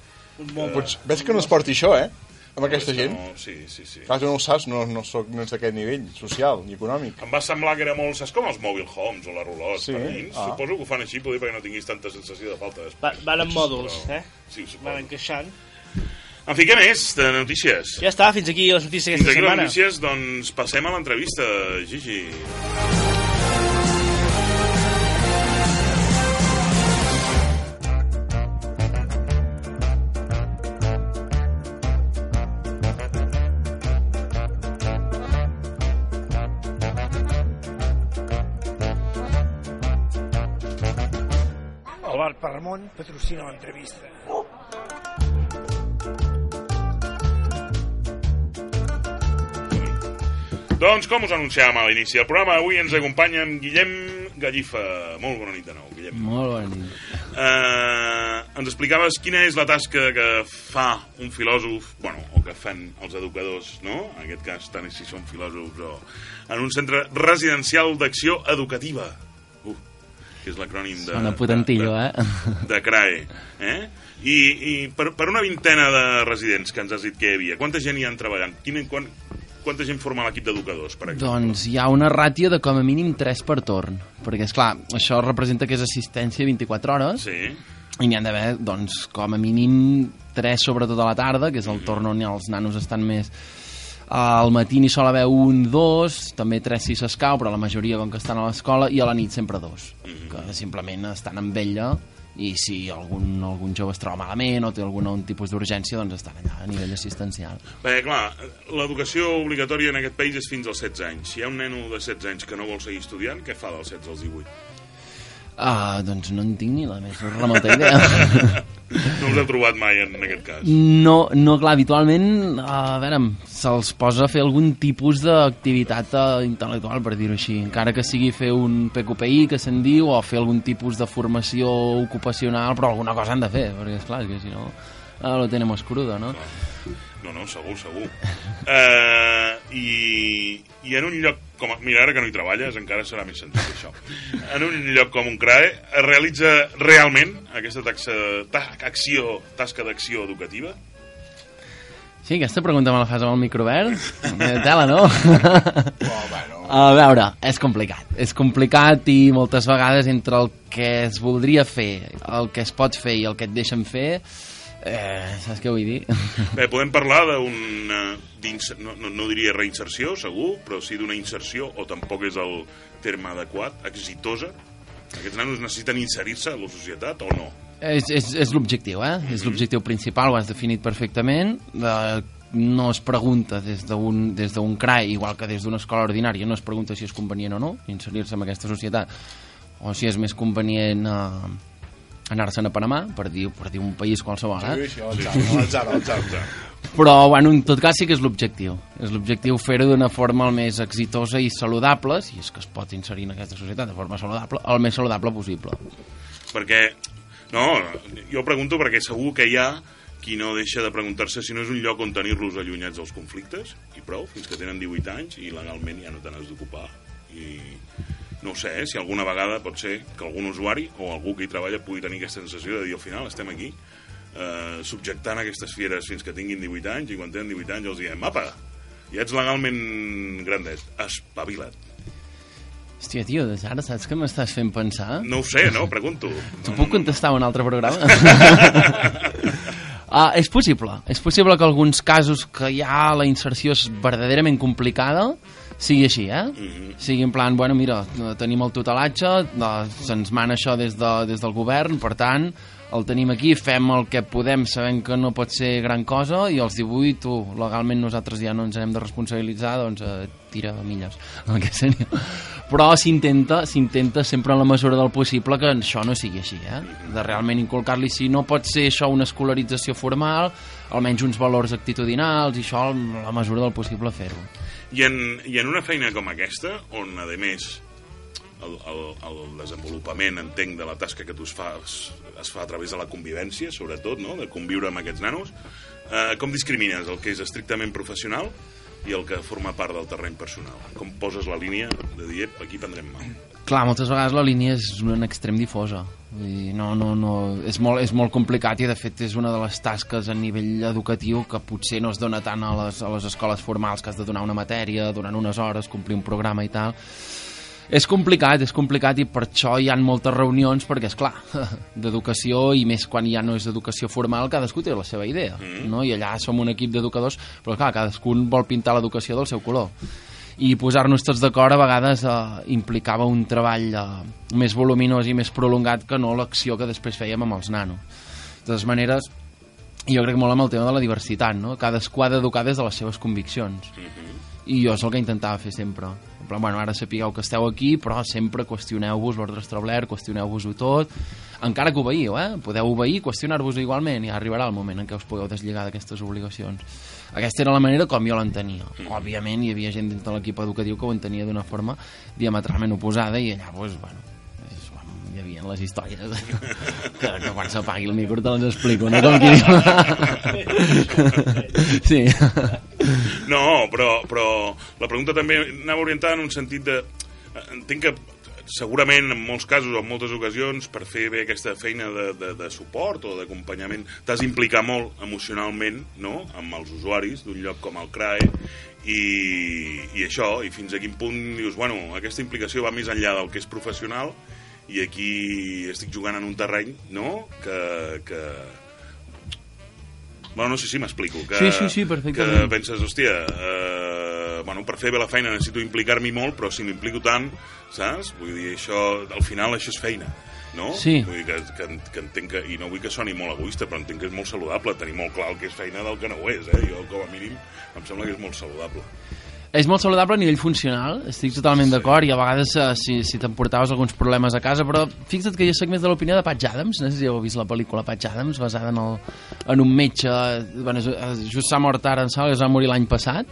Pots, veig que no es porti això, eh? Amb aquesta que gent. No, sí, sí, sí. Clar, tu no ho saps, no, no, soc, no d'aquest nivell social ni econòmic. Em va semblar que era molt... Saps com els mobile homes o la Rolot? Sí, per dins? ah. Suposo que ho fan així, poder perquè no tinguis tanta sensació de falta Va, d'espai. van en mòduls, Però- eh? Sí, suposo. Van encaixant. En fi, què més de notícies? Ja està, fins aquí les notícies Fins d'aquesta aquí les setmana. notícies, doncs passem a l'entrevista, Gigi. El bar Paramont patrocina l'entrevista. Doncs, com us anunciàvem a l'inici del programa, avui ens acompanya en Guillem Gallifa. Molt bona nit de nou, Guillem. Molt bona nit. Eh, ens explicaves quina és la tasca que fa un filòsof, bueno, o que fan els educadors, no? En aquest cas, tant si són filòsofs o... En un centre residencial d'acció educativa. Uh, que és l'acrònim de... Sona potentillo, de, eh? de CRAE. Eh? I, i per, per una vintena de residents que ens has dit que hi havia, quanta gent hi han treballant? Quina, quan, quanta gent forma l'equip d'educadors, per exemple? Doncs hi ha una ràtio de com a mínim 3 per torn, perquè, és clar això representa que és assistència 24 hores, Sí. i n'hi ha d'haver, doncs, com a mínim 3 sobretot a la tarda, que és el torn on els nanos estan més... Al matí n'hi sol haver un, dos, també tres si s'escau, però la majoria com que estan a l'escola, i a la nit sempre dos, que simplement estan amb ella i si algun, algun jove es troba malament o té algun un tipus d'urgència, doncs estan allà a nivell assistencial. Bé, clar, l'educació obligatòria en aquest país és fins als 16 anys. Si hi ha un neno de 16 anys que no vol seguir estudiant, què fa dels 16 als 18? Uh, doncs no en tinc ni la més remota idea. [laughs] No us heu trobat mai en aquest cas. No, no, clar, habitualment, a veure, se'ls posa a fer algun tipus d'activitat eh, intel·lectual, per dir-ho així, encara que sigui fer un PQPI, que se'n diu, o fer algun tipus de formació ocupacional, però alguna cosa han de fer, perquè, esclar, és que si no, eh, lo tenemos crudo, no? No, no, segur, segur. Uh, [laughs] i, I en un lloc com... a- Mira, ara que no hi treballes, encara serà més sentit, això. En un lloc com un CRAE, es realitza realment aquesta taxa, ta, acció, tasca d'acció educativa? Sí, aquesta pregunta me la fas amb el micro obert? Eh, Tela, no? [laughs] [laughs] A veure, és complicat. És complicat i moltes vegades entre el que es voldria fer, el que es pot fer i el que et deixen fer, eh, saps què vull dir? Bé, podem parlar d'una... d'inser- No, no, no diria reinserció, segur, però sí d'una inserció, o tampoc és el terme adequat, exitosa. Aquests nanos necessiten inserir-se a la societat o no? És, és, és l'objectiu, eh? És l'objectiu principal, ho has definit perfectament. Eh, no es pregunta des d'un des d'un CRAE, igual que des d'una escola ordinària, no es pregunta si és convenient o no inserir-se en aquesta societat, o si és més convenient eh, anar-se'n a Panamà, per dir, per dir un país qualsevol, eh? Sí, sí. Però, bueno, en tot cas sí que és l'objectiu. És l'objectiu fer-ho d'una forma el més exitosa i saludable, si és que es pot inserir en aquesta societat de forma saludable, el més saludable possible. Perquè, no, jo pregunto perquè segur que hi ha qui no deixa de preguntar-se si no és un lloc on tenir-los allunyats dels conflictes, i prou, fins que tenen 18 anys i legalment ja no te n'has d'ocupar. I no ho sé, eh, si alguna vegada pot ser que algun usuari o algú que hi treballa pugui tenir aquesta sensació de dir al final estem aquí eh, subjectant aquestes fieres fins que tinguin 18 anys i quan tenen 18 anys els diem apa, ja ets legalment grandet, espavila't. Hòstia, tio, ara saps que m'estàs fent pensar? No ho sé, no? Pregunto. T'ho puc contestar a un altre programa? [laughs] Ah, és possible. És possible que alguns casos que ja la inserció és verdaderament complicada sigui així, eh? Sigui en plan, bueno, mira, tenim el tutelatge, se'ns mana això des, de, des del govern, per tant, el tenim aquí, fem el que podem sabent que no pot ser gran cosa i als 18, tu, legalment nosaltres ja no ens hem de responsabilitzar, doncs eh, tira milles, el que seria. Però s'intenta s'intenta sempre en la mesura del possible que això no sigui així, eh? De realment inculcar-li, si no pot ser això una escolarització formal, almenys uns valors actitudinals i això, en la mesura del possible, fer-ho. I en, I en una feina com aquesta, on, a més, el, el, el desenvolupament, entenc, de la tasca que tu es fas es fa a través de la convivència, sobretot, no?, de conviure amb aquests nanos, eh, com discrimines el que és estrictament professional i el que forma part del terreny personal? Com poses la línia de dir, "Ep, aquí prendrem mal? Clar, moltes vegades la línia és un extrem difosa. Dir, no, no, no, és, molt, és molt complicat i de fet és una de les tasques a nivell educatiu que potser no es dona tant a les, a les escoles formals que has de donar una matèria durant unes hores, complir un programa i tal. És complicat, és complicat i per això hi ha moltes reunions perquè, és clar, [laughs] d'educació i més quan ja no és educació formal, cadascú té la seva idea, no? I allà som un equip d'educadors, però clar, cadascun vol pintar l'educació del seu color i posar-nos tots d'acord a vegades eh, implicava un treball eh, més voluminós i més prolongat que no l'acció que després fèiem amb els nanos. De totes maneres, jo crec molt amb el tema de la diversitat, no? Cadascú ha d'educar des de les seves conviccions. I jo és el que intentava fer sempre. En plan, bueno, ara sapigueu que esteu aquí, però sempre qüestioneu-vos l'ordre establert, qüestioneu-vos-ho tot, encara que obeieu, eh? Podeu obeir, qüestionar-vos igualment, i ja arribarà el moment en què us podeu deslligar d'aquestes obligacions. Aquesta era la manera com jo l'entenia. Òbviament, hi havia gent dins de l'equip educatiu que ho entenia d'una forma diametralment oposada, i allà, doncs, bueno, és, bueno hi havia les històries [laughs] que, que quan s'apagui el micro te les explico, no? Com qui [laughs] sí. No, però, però la pregunta també anava orientada en un sentit de... Entenc que segurament en molts casos o en moltes ocasions per fer bé aquesta feina de, de, de suport o d'acompanyament t'has d'implicar molt emocionalment no? amb els usuaris d'un lloc com el CRAE i, i això, i fins a quin punt dius, bueno, aquesta implicació va més enllà del que és professional i aquí estic jugant en un terreny no? que, que, Bueno, no sé si m'explico. Que, Sí, sí, sí, perfectament. Que penses, hòstia, eh, bueno, per fer bé la feina necessito implicar-m'hi molt, però si m'implico tant, saps? Vull dir, això, al final això és feina, no? Sí. Vull dir que, que, que entenc que, i no vull que soni molt egoista, però entenc que és molt saludable tenir molt clar el que és feina del que no ho és, eh? Jo, com a mínim, em sembla que és molt saludable. És molt saludable a nivell funcional, estic totalment d'acord, i a vegades eh, si, si t'emportaves alguns problemes a casa, però fixa't que jo soc més de l'opinió de Patch Adams, no sé si heu vist la pel·lícula Patch Adams, basada en, el, en un metge, bueno, ju- just s'ha mort ara, em sembla que es va morir l'any passat,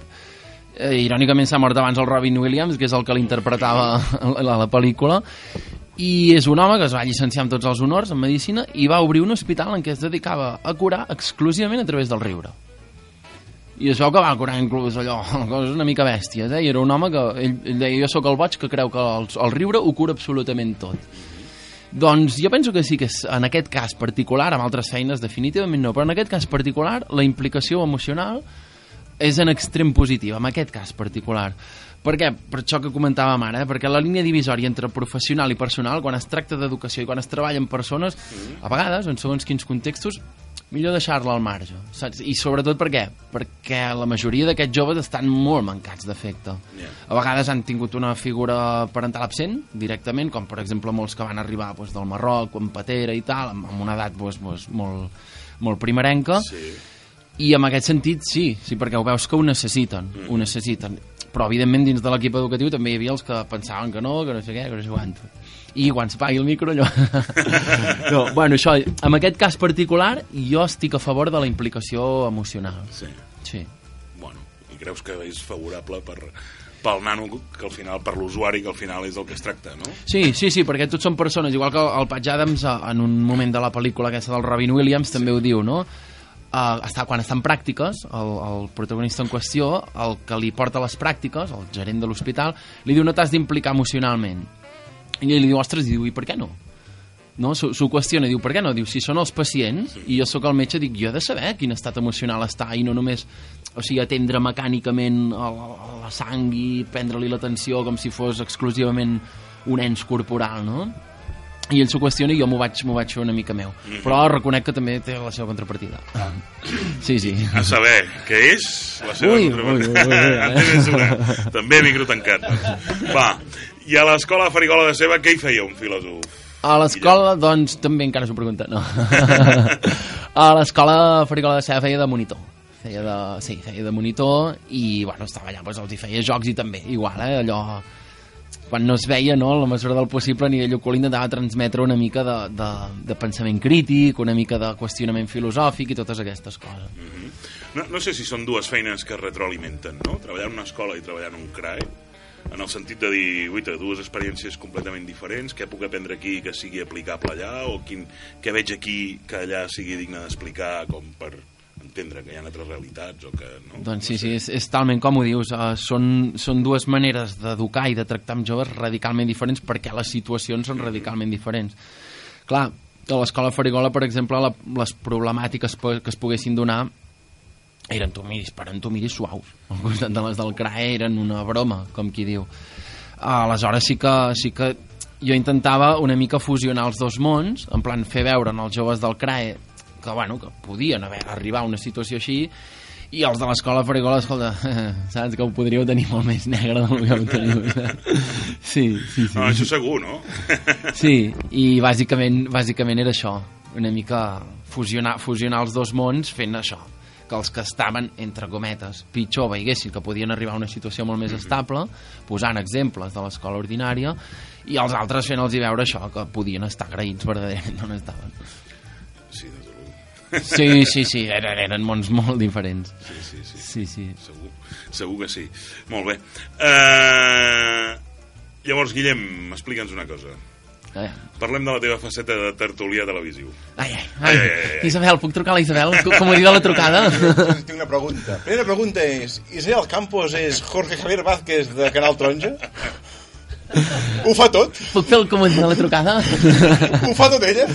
eh, irònicament s'ha mort abans el Robin Williams, que és el que l'interpretava [laughs] a la, la pel·lícula, i és un home que es va llicenciar amb tots els honors en medicina i va obrir un hospital en què es dedicava a curar exclusivament a través del riure i veu que va curar inclús allò, [laughs] coses una mica bèsties, eh? I era un home que, ell, ell deia, jo sóc el boig que creu que el, el riure ho cura absolutament tot. Doncs jo penso que sí que és, en aquest cas particular, amb altres feines definitivament no, però en aquest cas particular la implicació emocional és en extrem positiva, en aquest cas particular. Per què? Per això que comentàvem ara, eh? perquè la línia divisòria entre professional i personal, quan es tracta d'educació i quan es treballa amb persones, a vegades, en segons quins contextos, millor deixar-la al marge, saps? I sobretot per què? Perquè la majoria d'aquests joves estan molt mancats d'afecte. A vegades han tingut una figura parental absent, directament, com per exemple molts que van arribar doncs, del Marroc, amb patera i tal, amb, amb una edat doncs, doncs, molt, molt primerenca, Sí. i en aquest sentit sí, sí perquè ho veus que ho necessiten, mm. ho necessiten. Però evidentment dins de l'equip educatiu també hi havia els que pensaven que no, que no sé què, que no sé quant. I quan es pagui el micro allò... [laughs] no, bueno, això, en aquest cas particular jo estic a favor de la implicació emocional. Sí. Sí. Bueno, i creus que és favorable per, pel nano, que al final, per l'usuari, que al final és el que es tracta, no? Sí, sí, sí, perquè tots són persones, igual que el Patch Adams en un moment de la pel·lícula aquesta del Robin Williams també ho diu, no? Uh, està, quan està en pràctiques, el, el protagonista en qüestió, el que li porta les pràctiques, el gerent de l'hospital, li diu no t'has d'implicar emocionalment. I ell li diu, ostres, i diu, i per què no? No, s'ho qüestiona, diu, per què no? Diu, si són els pacients, i jo sóc el metge, dic, jo he de saber quin estat emocional està, i no només, o sigui, atendre mecànicament a la, a la sang i prendre-li l'atenció com si fos exclusivament un ens corporal, no? I ell s'ho qüestiona i jo m'ho vaig, vaig fer una mica meu. Però reconec que també té la seva contrapartida. Sí, sí. A saber, què és la seva Ui, contrapartida? ui, ui, ui, tens [laughs] una. També micro tancat. Va, i a l'escola Farigola de Ceba què hi feia un filòsof? A l'escola, doncs, també encara s'ho pregunta, no. [laughs] a l'escola Farigola de Ceba feia de monitor. Feia de, sí, feia de monitor i, bueno, estava allà, doncs, els hi feia jocs i també, igual, eh, allò quan no es veia, no, a la mesura del possible a nivell oculí intentava transmetre una mica de, de, de pensament crític, una mica de qüestionament filosòfic i totes aquestes coses. No, no sé si són dues feines que es retroalimenten, no? Treballar en una escola i treballar en un CRAE, en el sentit de dir, uita, dues experiències completament diferents, què puc aprendre aquí que sigui aplicable allà, o quin, què veig aquí que allà sigui digne d'explicar com per entendre que hi ha altres realitats o que no. Doncs sí, sí, és, és talment com ho dius. Uh, són, són dues maneres d'educar i de tractar amb joves radicalment diferents perquè les situacions són radicalment diferents. Clar, a l'escola Farigola, per exemple, la, les problemàtiques que es poguessin donar eren tomiris, per en tomiris suaus. Al costat de les del CRAE eren una broma, com qui diu. Aleshores sí que, sí que jo intentava una mica fusionar els dos mons, en plan fer veure en els joves del CRAE que, bueno, que podien haver arribar a una situació així i els de l'escola Farigola, escolta, [laughs] saps que ho podríeu tenir molt més negre del que ho teniu. Sí, sí, sí. No, això segur, no? [laughs] Sí, i bàsicament, bàsicament era això, una mica fusionar, fusionar els dos mons fent això, que els que estaven, entre cometes, pitjor veiguessin que podien arribar a una situació molt més estable, posant exemples de l'escola ordinària, i els altres fent-los veure això, que podien estar agraïts verdaderament on estaven. Sí, de. Sí, sí, sí, eren, eren mons molt diferents. Sí, sí, sí. Sí, sí. Segur, segur que sí. Molt bé. Uh, llavors, Guillem, explica'ns una cosa. Ai, Parlem de la teva faceta de tertulià televisiu. ai, ai, Ai, ai, ai, ai. Isabel, puc trucar a la Isabel? Com ho diu la trucada? [laughs] Tinc una pregunta. Primera pregunta és, Israel Campos és Jorge Javier Vázquez de Canal Taronja? Ho fa tot? Puc fer el comodí de la trucada? Ho fa tot ella?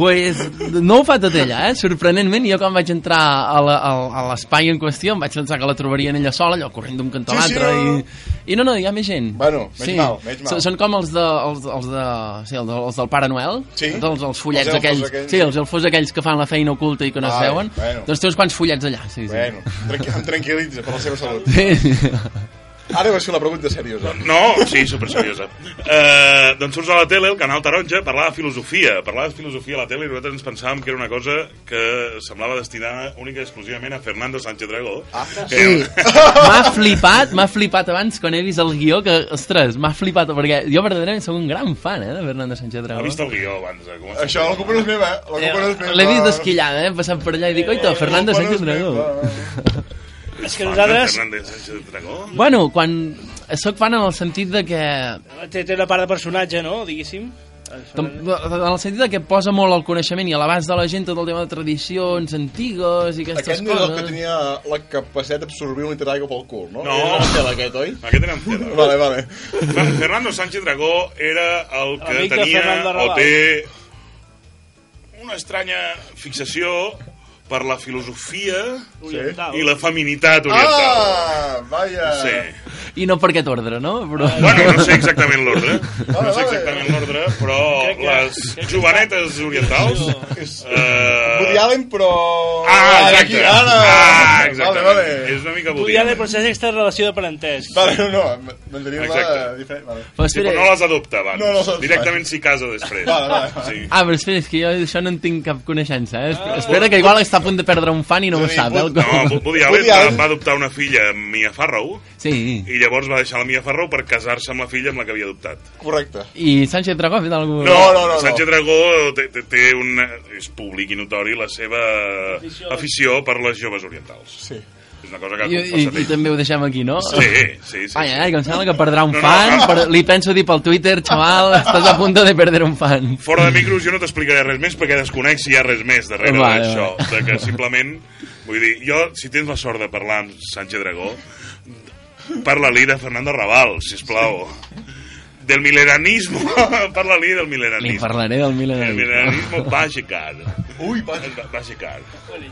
Pues no ho fa tot ella, eh? Sorprenentment, jo quan vaig entrar a l'espai en qüestió em vaig pensar que la trobarien ella sola, allò corrent d'un cantó a Sí, sí, l'altre, no, no. i... I no, no, hi ha més gent. Bueno, menys mal, menys mal. Són, com els, de, els, els, de, sí, els, els del Pare Noel, Sí. els, els follets Els aquells, aquells. sí, els elfos aquells que fan la feina oculta i que no es Ai, veuen, bueno. doncs té uns quants follets allà, sí, sí. Bueno, em tranquil·litza per la seva salut. Sí. Ara vas fer la pregunta seriosa. No, sí, superseriosa. Uh, doncs surts a la tele, el canal Taronja, parlar de filosofia. Parlar de filosofia a la tele i nosaltres ens pensàvem que era una cosa que semblava destinada única i exclusivament a Fernando Sánchez Dragó. Ah, Sí. [laughs] m'ha flipat, m'ha flipat abans quan he vist el guió que, ostres, m'ha flipat perquè jo verdaderament sóc un gran fan eh, de Fernando Sánchez Ha Dragó. vist el guió abans de començar. Això, la culpa no és meva, eh? La culpa no és meva. L'he vist d'esquillada, eh, passant per allà i dic, oita, Fernando Sánchez Dragó. [laughs] És que nosaltres... Fernández Sánchez Dragó? Bueno, quan sóc fan en el sentit de que Té, té una part de personatge, no?, diguéssim. En el sentit de que posa molt el coneixement i a l'abast de la gent tot el tema de tradicions antigues i aquestes Aquest no és el que coses. tenia la capacitat d'absorbir un litre d'aigua pel cul, no? No. Era la tela aquest, oi? Aquest era en tela. [laughs] Vale, vale. Fer- Fernando Sánchez Dragó era el que Amic tenia o té una estranya fixació per la filosofia Oriental. i la feminitat oriental. Ah, vaya. Sí. I no per aquest ordre, no? Però... Bueno, no sé exactament l'ordre, no sé exactament l'ordre, però que- les que jovenetes orientals... Woody Eh... Allen, però... Ah, exacte. Ara. Ah, exacte. Vale, vale. És una mica Woody Woody Allen Allen. procés aquesta relació de parentesc. Vale, no, no, mantenim-la Exacte. diferent. Vale. Però Sí, espera, però no les adopta abans. No, no Directament s'hi casa després. Vale, vale, vale. Sí. Ah, però espera, és que jo d'això no en tinc cap coneixença, eh? Espera, espera que igual està a punt de perdre un fan i no ho sap, eh? No, Woody Allen Woody va, Allen- va adoptar una filla, Mia Farrow, Sí. i llavors va deixar la Mia Farrow per casar-se amb la filla amb la que havia adoptat. Correcte. I Sánchez Dragó ha fet alguna No, no, no. Sánchez Dragó té, té, té un... és públic i notori la seva Afició. afició per les joves orientals. Sí. És una cosa que I, i, I també ho deixem aquí, no? Sí, sí, sí. Ai, ai, que em sembla que perdrà un No, no, fan. no. Per, li penso dir pel Twitter, xaval, estàs a punt de perder un fan. Fora de micros jo no t'explicaré res més perquè desconec si hi ha res més darrere Vale, d'això. De que simplement... Vull dir, jo, si tens la sort de parlar amb Sánchez Dragó, parla-li de Fernando Raval, sisplau. Del milenanismo. [laughs] parla-li del Li milenanismo. parlaré del El Milan. milenanismo va aixecar. Ui, va, Va, va aixecar.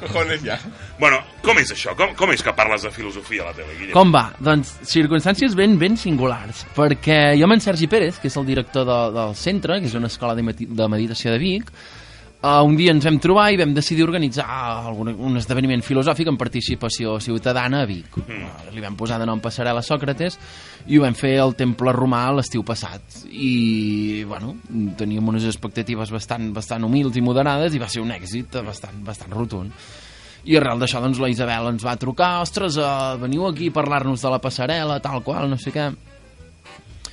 cojones ja. Bueno, com és això? Com, com és que parles de filosofia a la tele, Guillem? Com va? Doncs circumstàncies ben, ben singulars. Perquè jo amb en Sergi Pérez, que és el director de, del centre, que és una escola de, de meditació de Vic, uh, un dia ens vam trobar i vam decidir organitzar algun, un esdeveniment filosòfic amb participació ciutadana a Vic. Mm. Li vam posar de nom Passarel·la Sòcrates i ho vam fer al Temple Romà l'estiu passat. I, bueno, teníem unes expectatives bastant, bastant humils i moderades i va ser un èxit bastant, bastant rotund. I arrel d'això, doncs, la Isabel ens va trucar, ostres, uh, veniu aquí a parlar-nos de la passarel·la, tal qual, no sé què.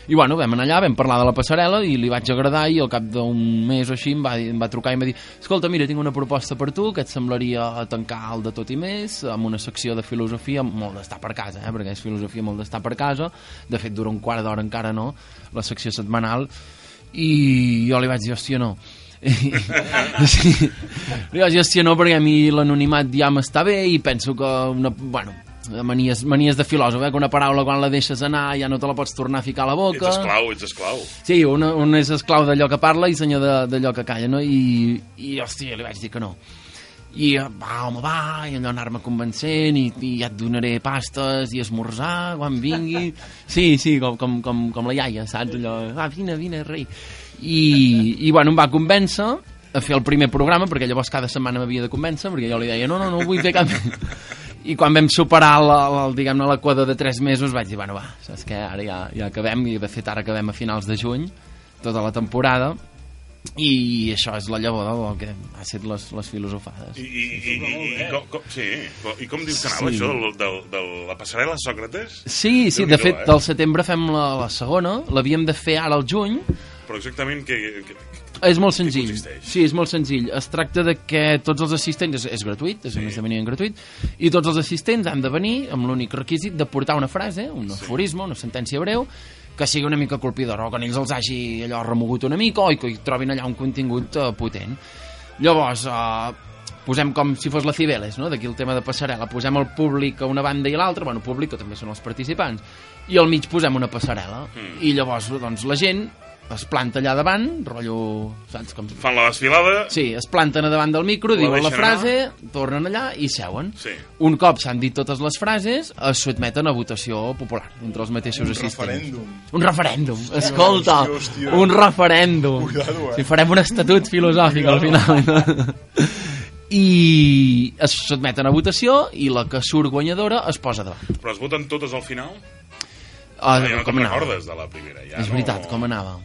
I bueno, vam anar allà, vam parlar de la passarel·la i li vaig agradar i al cap d'un mes o així em va, em va trucar i em va dir escolta, mira, tinc una proposta per tu que et semblaria tancar el de tot i més amb una secció de filosofia molt d'estar per casa, eh? perquè és filosofia molt d'estar per casa de fet dura un quart d'hora encara no la secció setmanal i jo li vaig dir, hòstia, no [laughs] sí. li vaig dir, hòstia, no, perquè a mi l'anonimat ja m'està bé i penso que una, bueno, manies, manies de filòsof, eh? que una paraula quan la deixes anar ja no te la pots tornar a ficar a la boca Ets esclau, ets esclau. Sí, un, un és esclau d'allò que parla i senyor d'allò que calla, no? I, i hòstia, li vaig dir que no. I va, home, va, i allò anar-me convencent, i, i ja et donaré pastes i esmorzar quan vingui. [laughs] Sí, sí, com, com, com, com la iaia, saps? Allò, va, vine, vine, rei. I, i bueno, em va convèncer a fer el primer programa, perquè llavors cada setmana m'havia de convèncer, perquè jo li deia, no, no, no vull fer cap... [laughs] I quan vam superar la, la, diguem-ne l'equador de 3 mesos vaig dir, bueno, va, saps què, ara ja, ja acabem, i de fet ara acabem a finals de juny, tota la temporada, i això és la llavor del que ha estat les, les filosofades. I, i, i, i, i, com, com, sí, i com dius que anava Sí. això de, de, de la passarel·la Sòcrates? Sí, sí, de fet, eh? del setembre fem la, la segona, l'havíem de fer ara al juny, Però exactament que, que, és molt senzill. Sí, és molt senzill. Es tracta de que tots els assistents, és, és gratuït, és un esdeveniment gratuït, i tots els assistents han de venir amb l'únic requisit de portar una frase, un aforisme, una sentència breu, que sigui una mica colpidora, o que ells els hagi allò remogut una mica, o que hi trobin allà un contingut uh, potent. Llavors, uh, posem com si fos la Cibeles, no? d'aquí el tema de passarel·la, posem el públic a una banda i a l'altra, bueno, públic que també són els participants, i al mig posem una passarel·la, Mm. i llavors doncs, la gent es planta allà davant, rotllo, saps com... fan la desfilada... Sí, es planten a davant del micro, La diuen la frase, tornen allà i seuen. Sí. Un cop s'han dit totes les frases, es sotmeten a votació popular entre els mateixos Un assistents. referèndum. Un referèndum. Escolta, hòstia, hòstia. un referèndum. Cuidado, eh. Si farem un estatut filosòfic al final. I es sotmeten a votació i la que surt guanyadora es posa davant. Però es voten totes al final? Ah, ja no com te'n anava? recordes de la primera. Ja És veritat, no... com anava?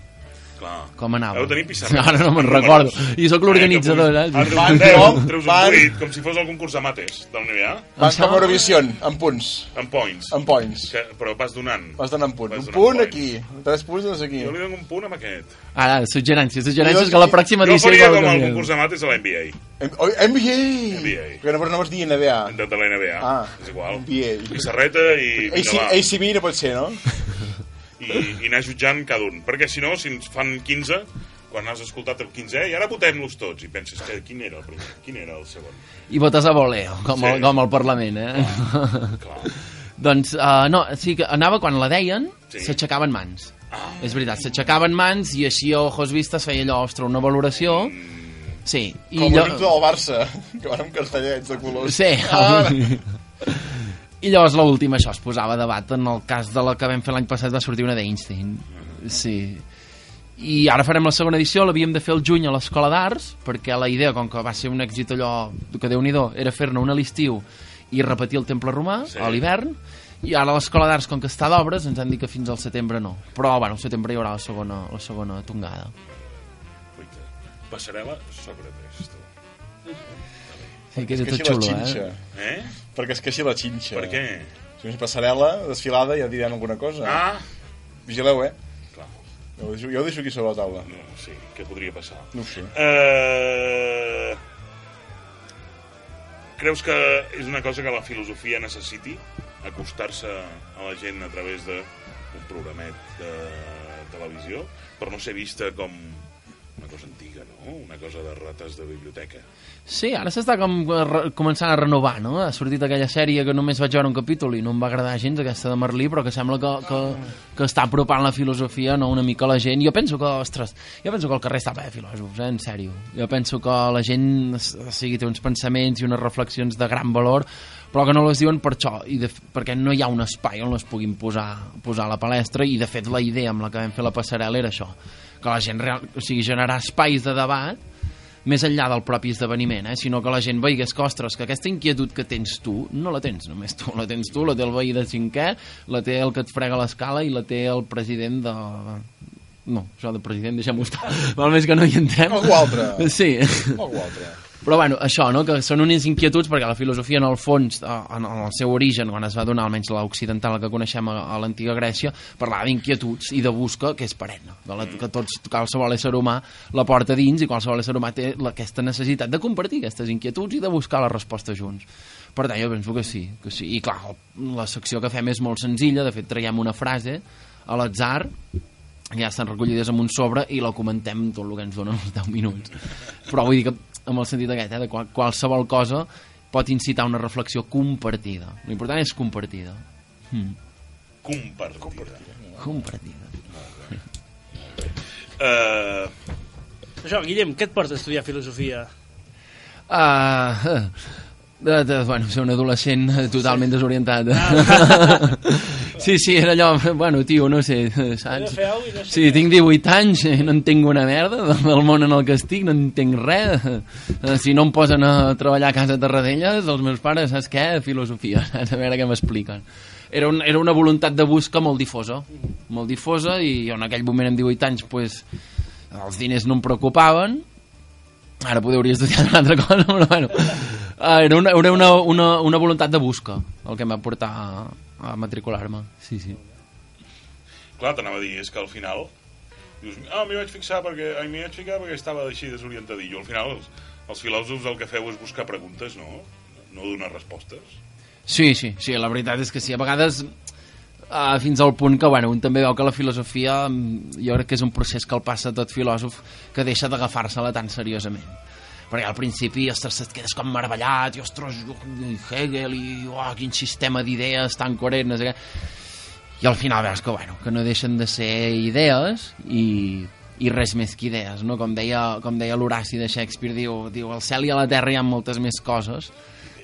Clar. Com anava? Heu tenir pissarra. Ara no me'n recordo. I sóc l'organitzador, eh? Ara Van, treus, un van. tuit, com si fos el concurs de mates del NBA, Vas com Eurovision, amb punts. amb points. Amb points. Que, però vas donant. Vas donant punts. Vas Un punt aquí, tres punts doncs aquí. Jo li dono un punt amb aquest. Ara, suggerències, suggerències Jo- que la pròxima Jo edició... faria igual com el concurs de mates a la NBA, NBA! NBA. Que no, no vas dir NBA. de, de la NBA. Ah. És igual. NBA. Pissarreta i... ACB no pot ser, no? [laughs] i, i anar jutjant cada un. Perquè si no, si ens fan 15, quan has escoltat el 15è, i ara votem-los tots, i penses que quin era el primer, quin era el segon. I votes a voleo, com, Sí. el, com al Parlament, eh? Clar. doncs, uh, no, sí que anava quan la deien, Sí. s'aixecaven mans. És veritat, s'aixecaven mans i així a ojos vistas feia allò, ostres, una valoració. Sí. I Com allò... l'equip del Barça, [laughs] que van amb castellets de colors. Sí. Ah, [laughs] [laughs] I llavors l'última això es posava a debat. En el cas de la que vam fer l'any passat va sortir una d'Einstein. Sí. I ara farem la segona edició, l'havíem de fer el juny a l'Escola d'Arts, perquè la idea, com que va ser un èxit allò que déu nhi era fer-ne una a l'estiu i repetir el Temple Romà Sí. a l'hivern, i ara l'Escola d'Arts, com que està d'obres, ens han dit que fins al setembre no. Però, bueno, al setembre hi haurà la segona, la segona tongada. Guaita. Passarel·la Sòcrates, tu. Sí, que és tot xulo, eh? Eh? Perquè és que així la xinxa. Per què? Si no és passarel·la, desfilada, ja diran alguna cosa. Ah! Vigileu, eh? Clar. Jo ho, deixo, jo ho deixo aquí sobre la taula. No, sí, què podria passar? No ho sé. Eh... Creus que és una cosa que la filosofia necessiti? Acostar-se a la gent a través d'un programet de televisió per no ser vista com una cosa antiga, no? Una cosa de rates de biblioteca. Sí, ara s'està com re- començant a renovar, no? Ha sortit aquella sèrie que només vaig veure un capítol i no em va agradar gens, aquesta de Merlí, però que sembla que, que, que està apropant la filosofia no, una mica a la gent. Jo penso que, ostres, jo penso que al carrer està ple de filòsofs, eh? en sèrio. Jo penso que la gent o sigui, té uns pensaments i unes reflexions de gran valor, però que no les diuen per això, i de, perquè no hi ha un espai on les puguin posar, posar a la palestra, i de fet la idea amb la que vam fer la passarel·la era això, que la gent, real, o sigui, generar espais de debat més enllà del propi esdeveniment, eh? sinó que la gent veigués que, ostres, que aquesta inquietud que tens tu, no la tens només tu, la tens tu, la té el veí de cinquè, la té el que et frega l'escala i la té el president de... No, això de president deixem-ho estar, val més que no hi entrem. Algú altre. Sí. Algú altre. Però bueno, això, no? que són unes inquietuds perquè la filosofia en el fons, eh, en el seu origen, quan es va donar almenys l'occidental que coneixem a, l'antiga Grècia, parlava d'inquietuds i de busca que és perenne, que, la, que tots, qualsevol ésser humà la porta dins i qualsevol ésser humà té la, aquesta necessitat de compartir aquestes inquietuds i de buscar la resposta junts. Per tant, jo penso que sí, que sí. I clar, la secció que fem és molt senzilla, de fet traiem una frase a l'atzar, ja estan recollides en un sobre i la comentem tot el que ens donen els 10 minuts. Però vull dir que amb el sentit aquest, eh, de qual, qualsevol cosa pot incitar una reflexió compartida. L'important és compartida. Mm. Compartida. Compartida. Eh, Això, Guillem, què et porta a estudiar filosofia? Uh, de, de, bueno, ser un adolescent eh, totalment desorientat. [laughs] sí, sí, era allò, [laughs] bueno, tio, no sé, [laughs] saps? Sí, tinc 18 anys, eh, no entenc una merda del món en el que estic, no entenc res. Eh, Si no em posen a treballar a casa Tarradellas, els meus pares, saps què? Filosofia, [laughs] saps? A veure què m'expliquen. Era, un, era una voluntat de busca molt difosa, molt difosa, i jo en aquell moment amb 18 anys, pues, els diners no em preocupaven, ara poder hauria estudiat una altra cosa, però bueno, eh, era una, era una, una, una voluntat de busca el que em va portar a, a matricular-me. Sí, sí. clar, t'anava a dir, és que al final dius, ah, m'hi vaig fixar perquè ai, m'hi vaig ficar perquè estava així desorientadillo. Al final, els, els filòsofs el que feu és buscar preguntes, no? No donar respostes. Sí, sí, sí, la veritat és que sí. A vegades, uh, fins al punt que, bueno, un també veu que la filosofia, mm, jo crec que és un procés que el passa tot filòsof, que deixa d'agafar-se-la tan seriosament. Perquè al principi, ostres, et quedes com meravellat, i ostres, i Hegel, i oh, quin sistema d'idees tan coherent, no sé què. I al final veus que, bueno, que no deixen de ser idees i, i res més que idees, no? Com deia, com deia l'Horaci de Shakespeare, diu, diu, al cel i a la terra hi ha moltes més coses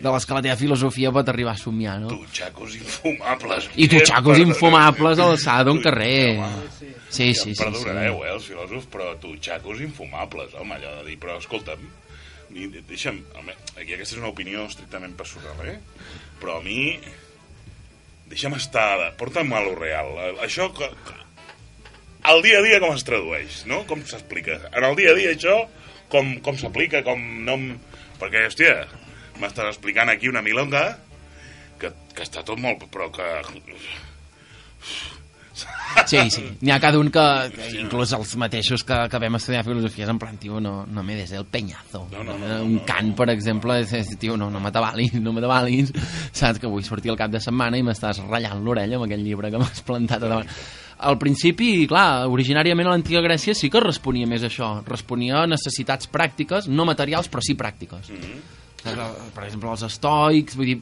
de les que la teva filosofia pot arribar a somiar, no? Tutxacos infumables. I tutxacos infumables a l'alçada d'un carrer. home, Sí, ja sí, em sí. sí. perdonareu, eh, els filòsofs, però tutxacos infumables, home, allò de dir, però escolta'm, ni- deixa'm, home, aquí aquesta és una opinió estrictament personal, eh? Però a mi, deixa'm estar, porta'm a lo real. Això, que, el dia a dia com es tradueix, no? Com s'explica? En el dia a dia això, com, com s'aplica, com no... Perquè, hòstia, m'estàs explicant aquí una milonga que, que està tot molt... però que... Sí, sí. N'hi ha cada un que, inclús els mateixos que, que vam estudiar filosofia, és en plan, tio, no, no me des el peñazo. No, no, no, un cant, per exemple, és, és tio, no, no m'atabalis, no m'atabalis. Saps que vull sortir al cap de setmana i m'estàs ratllant l'orella amb aquell llibre que m'has plantat a davant. Al principi, clar, originàriament a l'antiga Grècia sí que responia més a això. Responia a necessitats pràctiques, no materials, però sí pràctiques. Per exemple, els estoics, vull dir,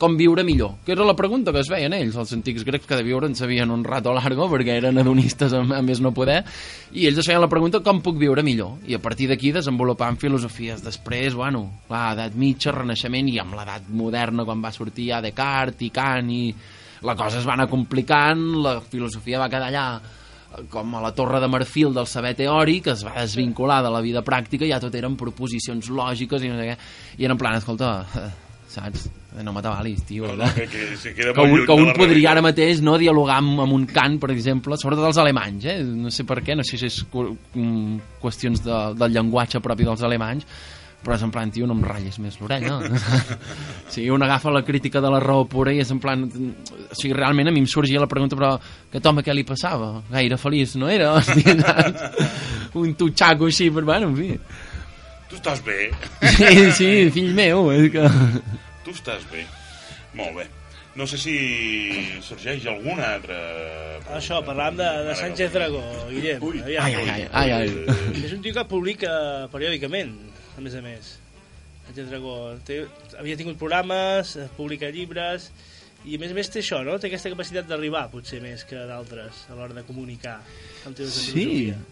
com viure millor? Que era la pregunta que es veien ells, els antics grecs que de viure en sabien un rato largo perquè eren hedonistes a, a més no poder. I ells es feien la pregunta com puc viure millor? I a partir d'aquí desenvolupant filosofies. Després, bueno, l'edat mitja, renaixement i amb l'edat moderna quan va sortir ja Descartes i Kant i la cosa es va anar complicant la filosofia va quedar allà eh, com a la torre de marfil del saber teòric, es va desvincular de la vida pràctica, ja tot eren proposicions lògiques i no sé què, i era en plan, escolta, eh, saps? No m'atabalis, tio. No, No, que, que, que queda que molt un, que un podria ara mateix no dialogar amb, amb un cant, per exemple, sobretot els alemanys, eh? no sé per què, no sé si és cu mm, qüestions de, del llenguatge propi dels alemanys, però és en plan, tio, no em ratllis més l'orella. [laughs] o sigui, un agafa la crítica de la raó pura i és en plan... O sigui, realment a mi em sorgia la pregunta, però aquest home què li passava? Gaire feliç no era? [laughs] Hòstia, un tutxaco així, però bueno, en fi. Tu estàs bé. Sí, sí, fill meu, és que... Tu estàs bé. Molt bé. No sé si sorgeix alguna altra... Això, parlàvem de, de Sánchez Dragó, Guillem. Ui. Ai, ai, ai, ai, ai. És un tio que publica periòdicament, a més a més. Sánchez Dragó. Té, havia tingut programes, eh, publica llibres, i a més a més té això, no? Té aquesta capacitat d'arribar, potser més que d'altres, a l'hora de comunicar amb temes de Sí,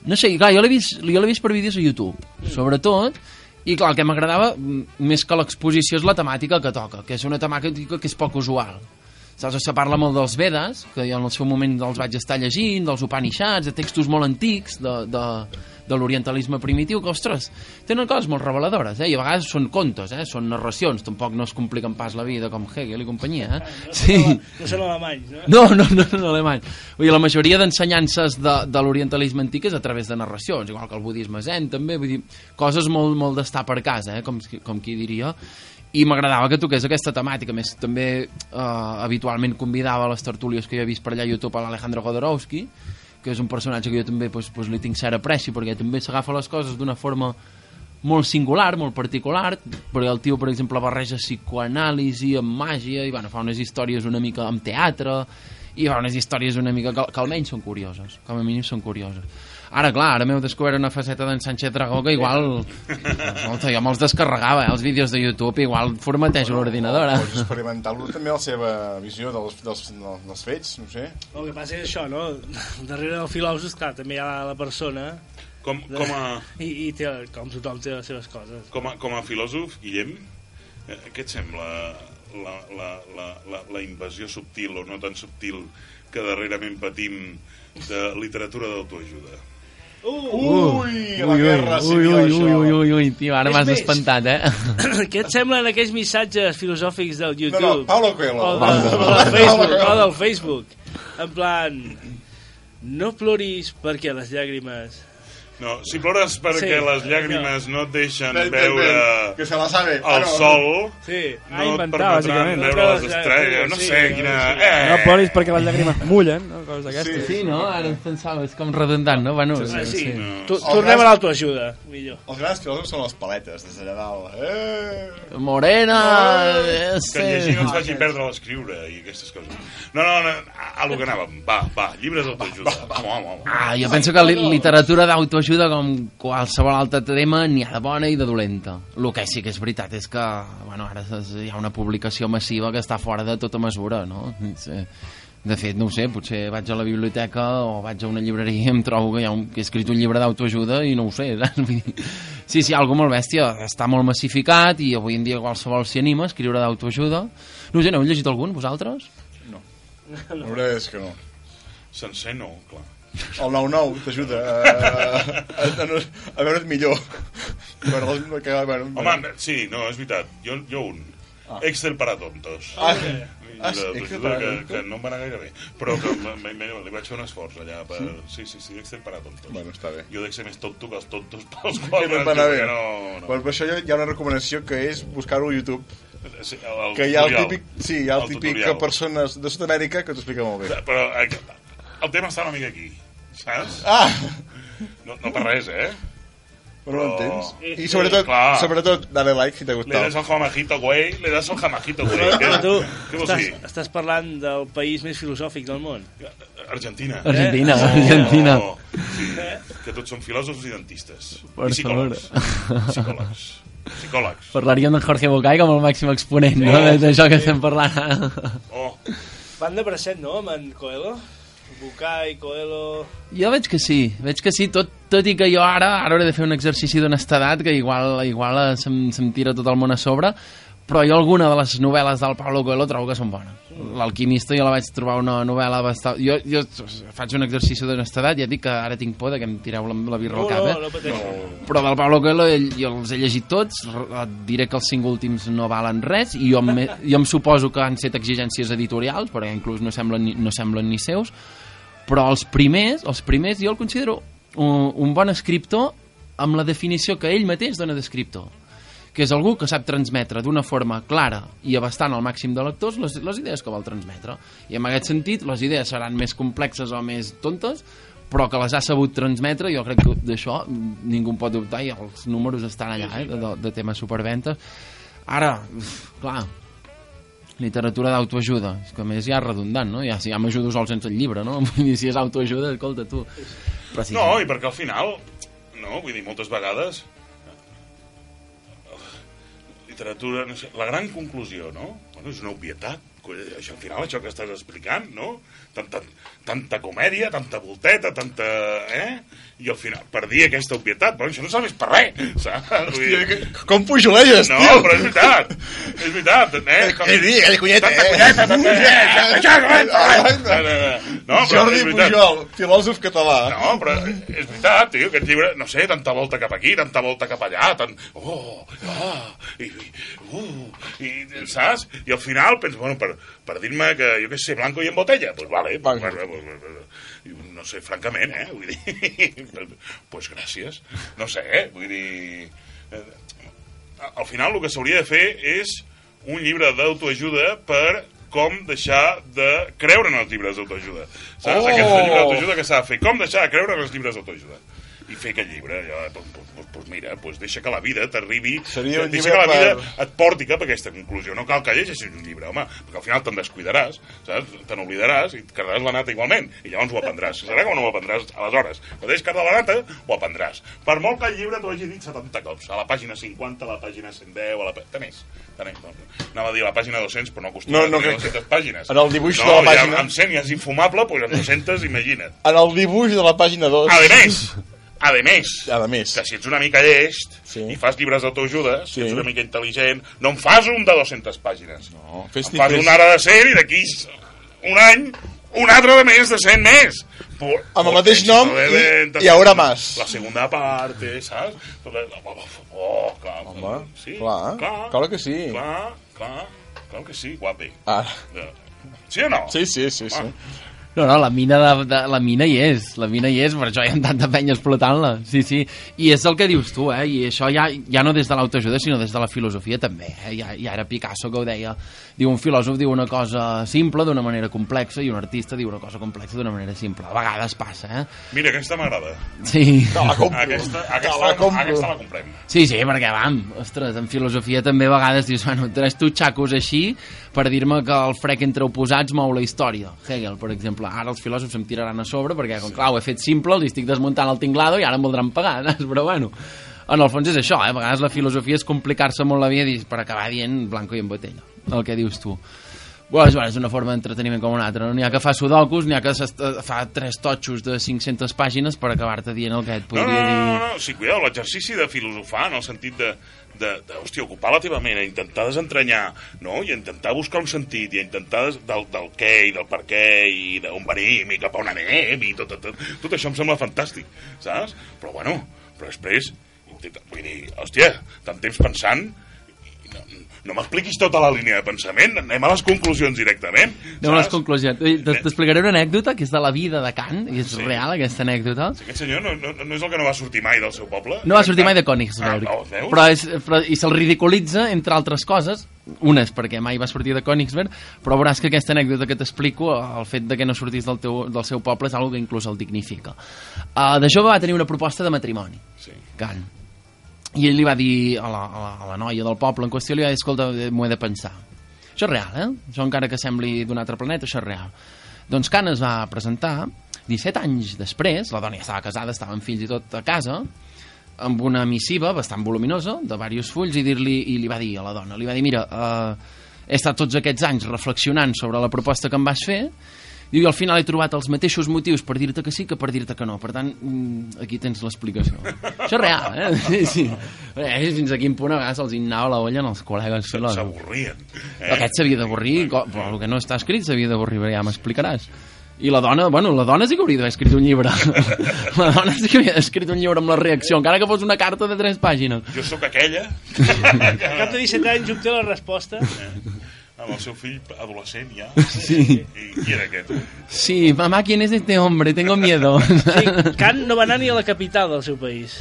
no sé, clar, jo l'he vist, jo l'he vist per vídeos a YouTube, sobretot, i clar, el que m'agradava més que l'exposició és la temàtica que toca, que és una temàtica que és poc usual. Saps? Se parla molt dels Vedes, que jo en el seu moment els vaig estar llegint, dels Upanishads, de textos molt antics, de, de, de l'orientalisme primitiu, que, ostres, tenen coses molt reveladores, eh? i a vegades són contes, eh? són narracions, tampoc no es compliquen pas la vida com Hegel i companyia. Eh? Sí. No són alemanys, no? No, no, no, no, alemany. Vull dir, la majoria d'ensenyances de, de l'orientalisme antic és a través de narracions, igual que el budisme zen, també, vull dir, coses molt, molt d'estar per casa, eh, com, com qui diria, i m'agradava que toqués aquesta temàtica, a més també eh, habitualment convidava a les tertúlies que jo he vist per allà a YouTube a l'Alejandro Godorowski, que és un personatge que jo també pues, pues, li tinc cert apreci, perquè també s'agafa les coses d'una forma molt singular, molt particular, perquè el tio, per exemple, barreja psicoanàlisi amb màgia, i bueno, fa unes històries una mica amb teatre, i fa unes històries una mica que, que almenys són curioses, com a mínim són curioses. Ara, clar, ara m'heu descobert una faceta d'en Sánchez Dragó que igual... Escolta, jo me'ls descarregava, eh, els vídeos de YouTube, igual formatejo l'ordinador. eh? Pots experimentar-lo també la seva visió dels, dels, dels fets, no sé. El que passa és això, no? [laughs] Darrere del filòsof, clar, també hi ha la persona Com, com, a, i, i té, com tothom té les seves coses. com, a, com a filòsof, Guillem, eh, què et sembla la, la, la, la, la invasió subtil o no tan subtil que darrerament patim de literatura d'autoajuda? Ui, la Ui, guerra ui, civil, ui, ui, això. ui, ui, ui, tio, ara m'has més. espantat, eh? [coughs] Què et semblen aquells missatges filosòfics del No, YouTube? no, Paulo Coelho. O, de, o, del Facebook, Paulo Coelho. o del Facebook. En plan, no ploris perquè les llàgrimes... No, si plores perquè Sí, les llàgrimes no et deixen Ven, ven, veure ven, que se la sabe. Ah, el no. sol, Sí. Ah, no et inventar, permetran bàsicament. veure les estrelles, no Sí, sé, sí, quina... sí. Eh, No ploris perquè les llàgrimes [laughs] mullen, no? Coses d'aquestes. Sí, no? Ara em pensava, és com redundant, no? Bueno, Ah, sí. No. Tu, tornem a l'autoajuda, millor. Els grans filòsofs són les paletes, des d'allà dalt. Eh! Morena... eh, que llegir no ens faci perdre l'escriure i aquestes coses. No, no, no, a, lo que anàvem. Va, va, llibres d'autoajuda. Vamos, vamos, vamos. Ah, jo penso que li literatura d'autoajuda, com qualsevol altre tema, n'hi ha de bona i de dolenta. El que sí que és veritat és que, bueno, ara hi ha una publicació massiva que està fora de tota mesura, no? Sí. De fet, no ho sé, potser vaig a la biblioteca o vaig a una llibreria i em trobo que, hi ha un, que he escrit un llibre d'autoajuda i no ho sé. saps? Vull dir, Sí, sí, algo molt bèstia. Està molt massificat i avui en dia qualsevol s'hi anima a escriure d'autoajuda. No ho sé, n'heu llegit algun, vosaltres? La veritat és que no. Sencer no, clar. El 9-9 t'ajuda a, a, a, a veure't millor. Bueno, que, bueno, Home, sí, no, és veritat. Jo, jo un. Ah. Excel para tontos. Ah, I ah, sí, Excel que, para que, tontos. que no em va anar gaire bé. Però que me, me, me, li vaig fer un esforç allà. Per... Sí? sí, sí, Excel para tontos. Bueno, està bé. Jo dec ser més tonto que els tontos pels Que quals... no em va anar bé. que No, no. Bueno, per això hi ha- una recomanació que és buscar-ho a YouTube. Sí, el, el Que hi ha el tutorial. típic, sí, hi ha el, El típic tutorial. persones de Sud-amèrica que t'ho explica molt bé. Però eh, el tema està una mica aquí, saps? Ah! No, no per res, eh? Però no entens. I sobretot, Clar. sobretot, dale like si t'ha Le gustat. das al jamajito, güey. Le das al jamajito, güey. Però, però tu què vols estàs, dir? estàs parlant del país més filosòfic del món. Argentina. Argentina, Oh, Argentina. Sí, que tots són filòsofs i dentistes. Per I psicòlegs. Psicòlegs. Psicòlegs. Parlaríem de Jorge Bocay com el màxim exponent, no? Oh, D'això que sí. estem parlant. Oh, Van de bracet, no, amb en Coelho? Bucay, Coelho... Jo veig que sí, veig que sí, tot, tot i que jo ara, ara hauré de fer un exercici d'honestedat que igual, igual eh, se'm, se'm tira tot el món a sobre, però jo alguna de les novel·les del Paulo Coelho trobo que són bones. L'Alquimista jo la vaig trobar una novel·la bastant... Jo, jo faig un exercici d'honestedat, ja dic que ara tinc por de que em tireu la, la birra No, al cap, no, eh? no pateixo. Però del Paulo Coelho ell, jo els he llegit tots, et diré que els cinc últims no valen res, i jo, em, jo em suposo que han set exigències editorials, perquè inclús no semblen, ni- no semblen ni seus, però els primers, els primers jo el considero un, un bon escriptor amb la definició que ell mateix dona d'escriptor que és algú que sap transmetre d'una forma clara i abastant al màxim de lectors les, les idees que vol transmetre. I en aquest sentit, les idees seran més complexes o més tontes, però que les ha sabut transmetre, jo crec que d'això ningú en pot dubtar i els números estan allà, eh, de, de temes superventes. Ara, clar, literatura d'autoajuda, és que més ja és redundant, no? Ja, si ja m'ajudo sol sense el llibre, no? [laughs] Vull dir, si és autoajuda, escolta, tu... Però sí, no, i perquè al final, no, vull dir, moltes vegades literatura, no sé, la gran conclusió, no? Bueno, és una obvietat. Això, al final, això que estàs explicant, no? Tanta, tanta comèdia, tanta volteta, tanta... Eh? I al final, per dir aquesta obvietat, però això no serveix per res, [laughs] saps? Hòstia, que- com pujoleges, no, tio! però és veritat, és veritat, eh? Com... Eh, di, eh, cunyeta, Tanta eh? cunyeta, tanta... Eh, això és res, res. No, no, no. No, però Jordi. Pujol, filòsof català. No, però és veritat, tio, aquest llibre, no sé, tanta volta cap aquí, tanta volta cap allà, tant... Oh, ah, i, i, uh, i, saps? I al final penso, bueno, per, per dir-me que, jo què sé, blanco i en botella, doncs vale, pues, bueno, pues, pues, no sé, francament, eh, vull dir, [laughs] pues gràcies, no sé, eh, vull dir... eh, Al final el que s'hauria de fer és un llibre d'autoajuda per com deixar de creure en els llibres d'autoajuda. Saps? Oh! Aquest llibre d'autoajuda que s'ha de fer. Com deixar de creure en els llibres d'autoajuda. I fer aquest llibre, ja, doncs, doncs, doncs mira, doncs deixa que la vida t'arribi, deixa que la vida per- et porti cap a aquesta conclusió. No cal que llegeixis un llibre, home, perquè al final te'n descuidaràs, saps? Te n'oblidaràs i et quedaràs la nata igualment, i llavors ho aprendràs. Serà com no ho aprendràs aleshores. Quan deixes quedar la nata, ho aprendràs. Per molt que el llibre t'ho hagi dit 70 cops, a la pàgina 50, a la pàgina 110, a la... pà- Tant és, tant és. No, anava a dir a la pàgina 200, però no acostuma No, a no tenir crec- 200 pàgines. En el dibuix no, de la ja pàgina- amb 100 ja és infumable, doncs amb 200, imagina't. En el dibuix de la pàgina 2... A més, a més, A més. que si ets una mica llest Sí. i fas llibres d'autoajuda, si Sí. ets una mica intel·ligent, no en fas un de 200 pàgines. No, fes En fas un ara de 100 i d'aquí un any un altre de més de 100 més. Por, Amb el mateix nom i- i haurà más. La segunda parte, saps? Oh, clar. Home, sí, clar, clar que sí. Clar, clar, clar que sí, guape. Ah. Sí o no? sí, sí, sí, sí. No, no, la mina, de, de, la mina hi és, la mina hi és, per això hi ha tanta penya explotant-la, sí, sí. I és el que dius tu, eh? I això ja, ja no des de l'autoajuda, sinó des de la filosofia també, eh? Ja, ja era Picasso que ho deia. Diu, un filòsof diu una cosa simple d'una manera complexa i un artista diu una cosa complexa d'una manera simple. A vegades passa, eh? Mira, aquesta m'agrada. Sí. Te la compro. Aquesta, aquesta, la compro. aquesta la comprem. Sí, sí, perquè, vam, ostres, en filosofia també a vegades dius, bueno, tres tu xacos així per dir-me que el frec entre oposats mou la història. Hegel, per exemple. Ara els filòsofs em tiraran a sobre perquè, com clar, ho he fet simple, li estic desmuntant el tinglado i ara em voldran pagar, [laughs] però bueno, en el fons és això, eh? a vegades la filosofia és complicar-se molt la vida per acabar dient blanco i en botella, el que dius tu. Bueno, és, bueno, és una forma d'entreteniment com una altra. No? N'hi ha que fa sudokus, n'hi ha que fa tres totxos de 500 pàgines per acabar-te dient el que et No, podria no, no, dir... no, no, sí, cuidao, l'exercici de filosofar en el sentit de, de, de hòstia, ocupar la teva ment, a intentar desentranyar, no? I a intentar buscar un sentit, i a intentar des, del, del què i del per què, i d'on venim, i cap a on anem, i tot, tot, tot, tot això em sembla fantàstic, saps? Però bueno, però després, intenta, vull dir, hòstia, tant temps pensant, no m'expliquis tota la línia de pensament, anem a les conclusions directament. Anem a les conclusions. T'explicaré una anècdota que és de la vida de Kant, i és Sí. real aquesta anècdota. Aquest senyor no, no, no és el que no va sortir mai del seu poble? No va sortir mai de Königsberg. Ah, no, veus? però és, però, I se'l ridiculitza, entre altres coses, unes perquè mai va sortir de Königsberg, però veuràs que aquesta anècdota que t'explico, el fet de que no sortís del, teu, del seu poble és algo que inclús el dignifica. Uh, de jove va tenir una proposta de matrimoni, Sí. Kant. I ell li va dir a la, a la, a la noia del poble en qüestió, li va dir, escolta, eh, m'ho he de pensar. Això és real, eh? Això encara que sembli d'un altre planeta, això és real. Doncs Kant es va presentar 17 anys després, la dona ja estava casada, estaven fills i tot a casa, amb una missiva bastant voluminosa, de diversos fulls, i, dir-li i li va dir a la dona, li va dir, mira, eh, he estat tots aquests anys reflexionant sobre la proposta que em vas fer, Diu, i al final he trobat els mateixos motius per dir-te que sí que per dir-te que no. Per tant, mm, aquí tens l'explicació. Això és real, eh? [laughs] Sí, sí. Eh, fins a quin punt a vegades els innava la olla en els col·legues. S'avorrien. Eh? Aquest s'havia d'avorrir, però el que no està escrit s'havia d'avorrir, ja m'explicaràs. I la dona, bueno, la dona sí que hauria d'haver escrit un llibre. [laughs] la dona sí que hauria d'haver escrit un llibre amb la reacció, encara que fos una carta de tres pàgines. Jo sóc aquella, cap de 17 anys obté la resposta. Amb el seu fill adolescent ja. Sí. I qui era aquest? Sí, mamá, ¿quién es este hombre? Tengo miedo. Sí, Kant no va anar ni a la capital del seu país.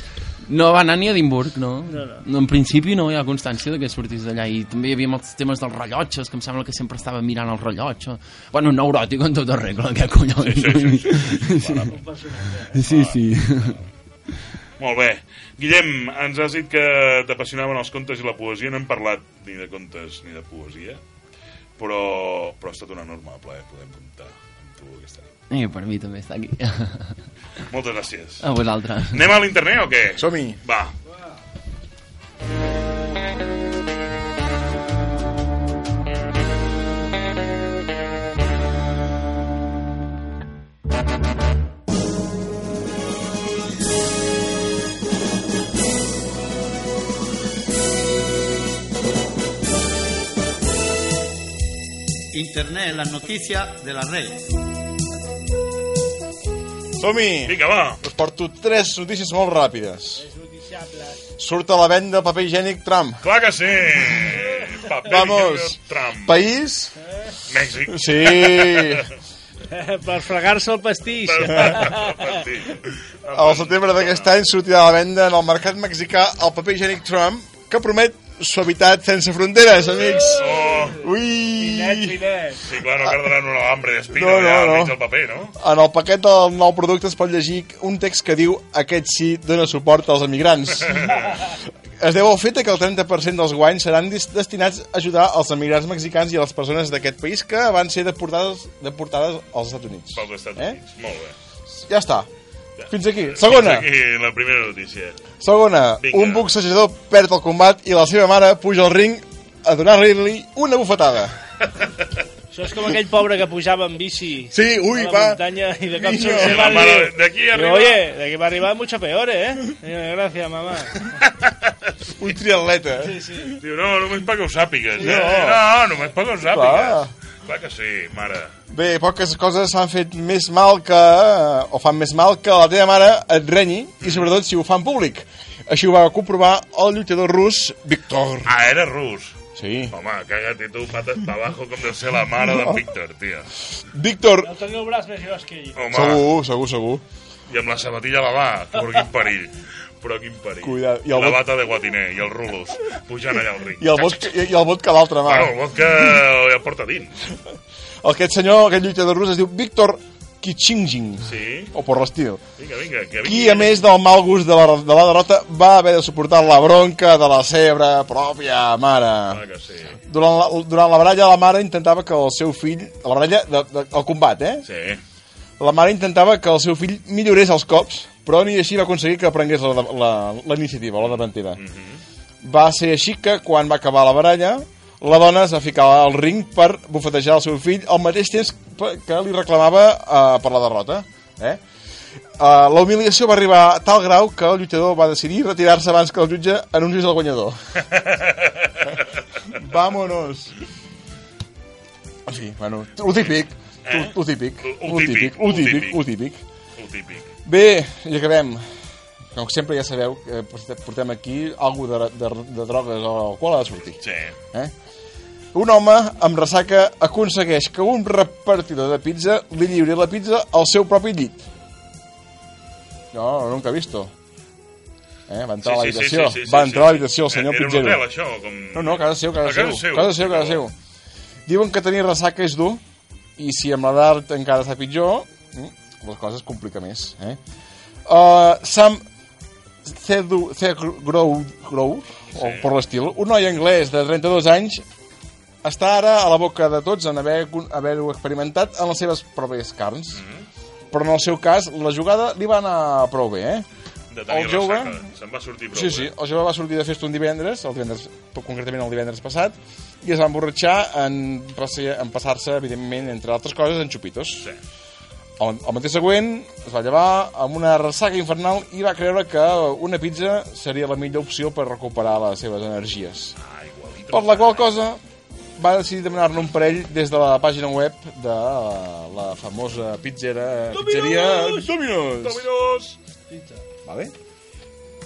No va anar ni a Edimburg, no. No, no. no en principi no hi ha constància de que sortís d'allà. I també hi havia molts temes dels rellotges, que em sembla que sempre estava mirant el rellotge. Bueno, un neuròtic en tota regla, aquest collons. Sí, sí, sí, sí. sí, sí. Molt bé. Guillem, ens has dit que t'apassionaven els contes i la poesia. No hem parlat ni de contes ni de poesia, però, però ha estat un enorme plaer poder comptar amb tu aquesta nit. I per mi també està aquí. Moltes gràcies. A vosaltres. Anem a l'internet o què? Som-hi. Va. Internet, las noticias de la red. Som-hi. Vinga, va. Us porto tres notícies molt ràpides. Surt a la venda paper higiènic Trump. Clar que sí. Paper Vamos. Trump. País? Mèxic. Sí. [laughs] per fregar-se el pastís. Al setembre d'aquest any sortirà a la venda en el mercat mexicà el paper higiènic Trump que promet suavitat sense fronteres, amics. Oh. Ui! Finet, finet. Sí, clar, no cardaran una alambre d'espino No, no, ja no. del paper, no? En el paquet del nou producte es pot llegir un text que diu aquest sí dona suport als emigrants. [laughs] Es deu al fet que el 30% dels guanys seran destinats a ajudar els emigrants mexicans i a les persones d'aquest país que van ser deportades, deportades als Estats Units. Pels Estats Eh? Units. Molt bé. Ja està. Fins aquí. Segona. Fins aquí la primera notícia. Segona. Vinga. Un boxejador perd el combat i la seva mare puja al ring a donar-li una bufetada. Això és com aquell pobre que pujava en bici Sí, ui, a la va. muntanya i de cop Niño. se La va dir, de aquí diu, arriba... Oye, de aquí va arribar mucho peor, ¿eh? Diu, Gracias, mamá. [laughs] Un triatleta. Sí, sí. Diu, no, només perquè ho sàpigues, eh? No. No, només perquè ho Clar. sàpigues. Clar que sí, mare. Bé, poques coses s'han fet més mal que... o fan més mal que la teva mare et renyi, i sobretot si ho fa en públic. Així ho va comprovar el lluitador rus Víctor. Ah, era rus. Sí. Home, caga't i tu, patas pa abajo, com deu ser la mare de Víctor, tia. Víctor, No teniu el braç més gros que ell. Home, segur, segur, segur. i amb la sabatilla a la mà, però quin perill. Però quin perill. Cuidado. I el la bot- bata de guatiner, i els rulos, pujant allà al ring. I el vodka, i, i el vodka a l'altra mà. Bueno, el vodka ja el porta dins. Aquest senyor, aquest lluitador rus, es diu Víctor Kichinjin. Sí. O per l'estil. Vinga, vinga, que Qui, a més del mal gust de la, de la derrota, va haver de suportar la bronca de la seva pròpia mare. Clar que sí. Durant la, durant la baralla, la mare intentava que el seu fill... La baralla, de, de, el combat, eh? Sí. La mare intentava que el seu fill millorés els cops, però ni així va aconseguir que prengués la, la, la iniciativa, la davantera. Va ser així que, quan va acabar la baralla, la dona es va ficar al ring per bufetejar el seu fill al mateix temps que li reclamava uh, per la derrota. Eh? Uh, la humiliació va arribar a tal grau que el lluitador va decidir retirar-se abans que el jutge anunciés el guanyador. [laughs] Vámonos. En fi, bueno, lo típic. Eh? Lo típic. Lo típic. Lo típic. El típic. Bé, i acabem. Com sempre ja sabeu que portem aquí alguna de, de, de drogues o alcohol ha de sortir. Sí. Eh? Un home amb ressaca aconsegueix que un repartidor de pizza li lliuri la pizza al seu propi llit. No, nunca he visto. Eh? Va entrar a Sí, sí, l'habitació. sí, sí, sí, va sí, entrar a sí. l'habitació el senyor Era un pizzero. hotel, això, com... No, no, casa seu, casa, A casa seu. seu. Casa seu, casa seu. Diuen que tenir ressaca és dur i si amb l'edat encara està pitjor, mm, les coses es complica més. Eh? Uh, Sam Cedu, Grow, Grow o per l'estil, un noi anglès de 32 anys està ara a la boca de tots en haver-ho haver experimentat en les seves pròpies carns. Però en el seu cas, la jugada li va anar prou bé, eh? De tenir el jove-. Se'n va sortir prou Sí, sí, bé. el jove va sortir de festa un divendres, el divendres concretament el divendres passat, i es va emborratxar en, en passar-se, evidentment, entre altres coses, en xupitos. Sí. El, el matí següent es va llevar amb una ressaca infernal i va creure que una pizza seria la millor opció per recuperar les seves energies. Ah, igualito. Per la qual cosa va decidir demanar-ne un parell des de la pàgina web de la famosa pizzera... Pizzeria Domino's! Domino's! Vale?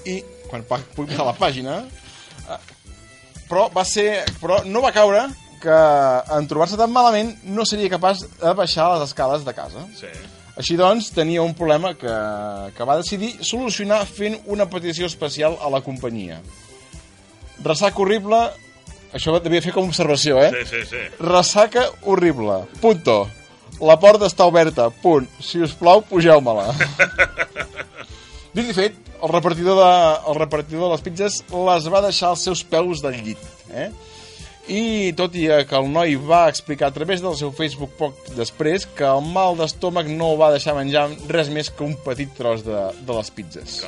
I quan va publicar la pàgina... eh, Però va ser... Però no va caure que en trobar-se tan malament no seria capaç de baixar les escales de casa. Sí. Així doncs, tenia un problema que, que va decidir solucionar fent una petició especial a la companyia. Ressaca horrible... Això devia fer com a observació, eh? Sí, sí, sí. Ressaca horrible. Punto. La porta està oberta. Punt. Si us plau, pugeu-me-la. [laughs] Dit i fet, el repartidor, de, el repartidor de les pizzas les va deixar als seus peus del llit. Eh? I tot i que el noi va explicar a través del seu Facebook poc després que el mal d'estómac no va deixar menjar res més que un petit tros de, de les pizzas.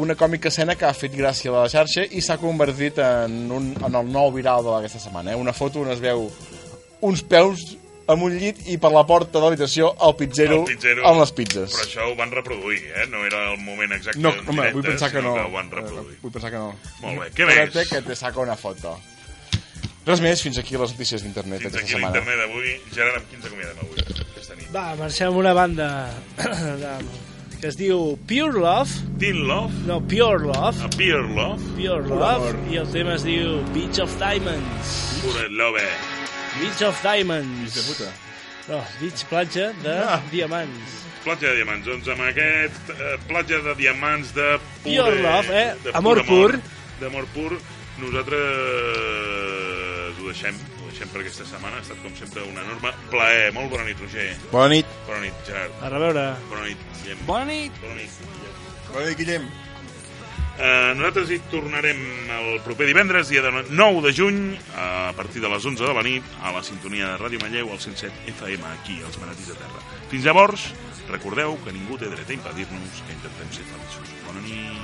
Una còmica escena que ha fet gràcia a la xarxa i s'ha convertit en, un, en el nou viral d'aquesta setmana. Eh? Una foto on es veu uns peus amb un llit i per la porta de l'habitació el pizzero, El pizzero. amb les pizzas. Però això ho van reproduir, eh? No era el moment exacte No, en home, directe, vull pensar que no. Que ho van reproduir. Vull pensar que no. Molt bé, què Espera't més? que te saca una foto. Res més, fins aquí les notícies d'internet Fins aquesta aquí setmana. l'internet d'avui. Gerard, amb qui ens acomiadem avui, aquesta nit? Va, marxem una banda [coughs] de, que es diu Pure Love. Teen Love? No, Pure Love. A Pure Love? Pure Pur Love. amor. I el tema es diu Beach of Diamonds. Pure Love. Beach of Diamonds. De puta. No, beach, platja de Ah. diamants. Platja de diamants. Doncs amb aquest eh, platja de diamants de pure... Pure love, eh? De Amor pur. pur. D'amor pur. Nosaltres ho deixem. Per aquesta setmana. Ha estat, com sempre, un enorme plaer. Molt bona nit, Roger. Bona nit. Bona nit, Gerard. A reveure. Bona nit, Guillem. Bona nit. Bona nit, Guillem. Bona nit, Guillem. Uh, nosaltres hi tornarem el proper divendres, dia de 9 de juny, a partir de les 11 de la nit, a la sintonia de Ràdio Manlleu, al 107 FM, aquí, als Manatís de Terra. Fins llavors, recordeu que ningú té dret a impedir-nos que intentem ser feliços. Bona nit.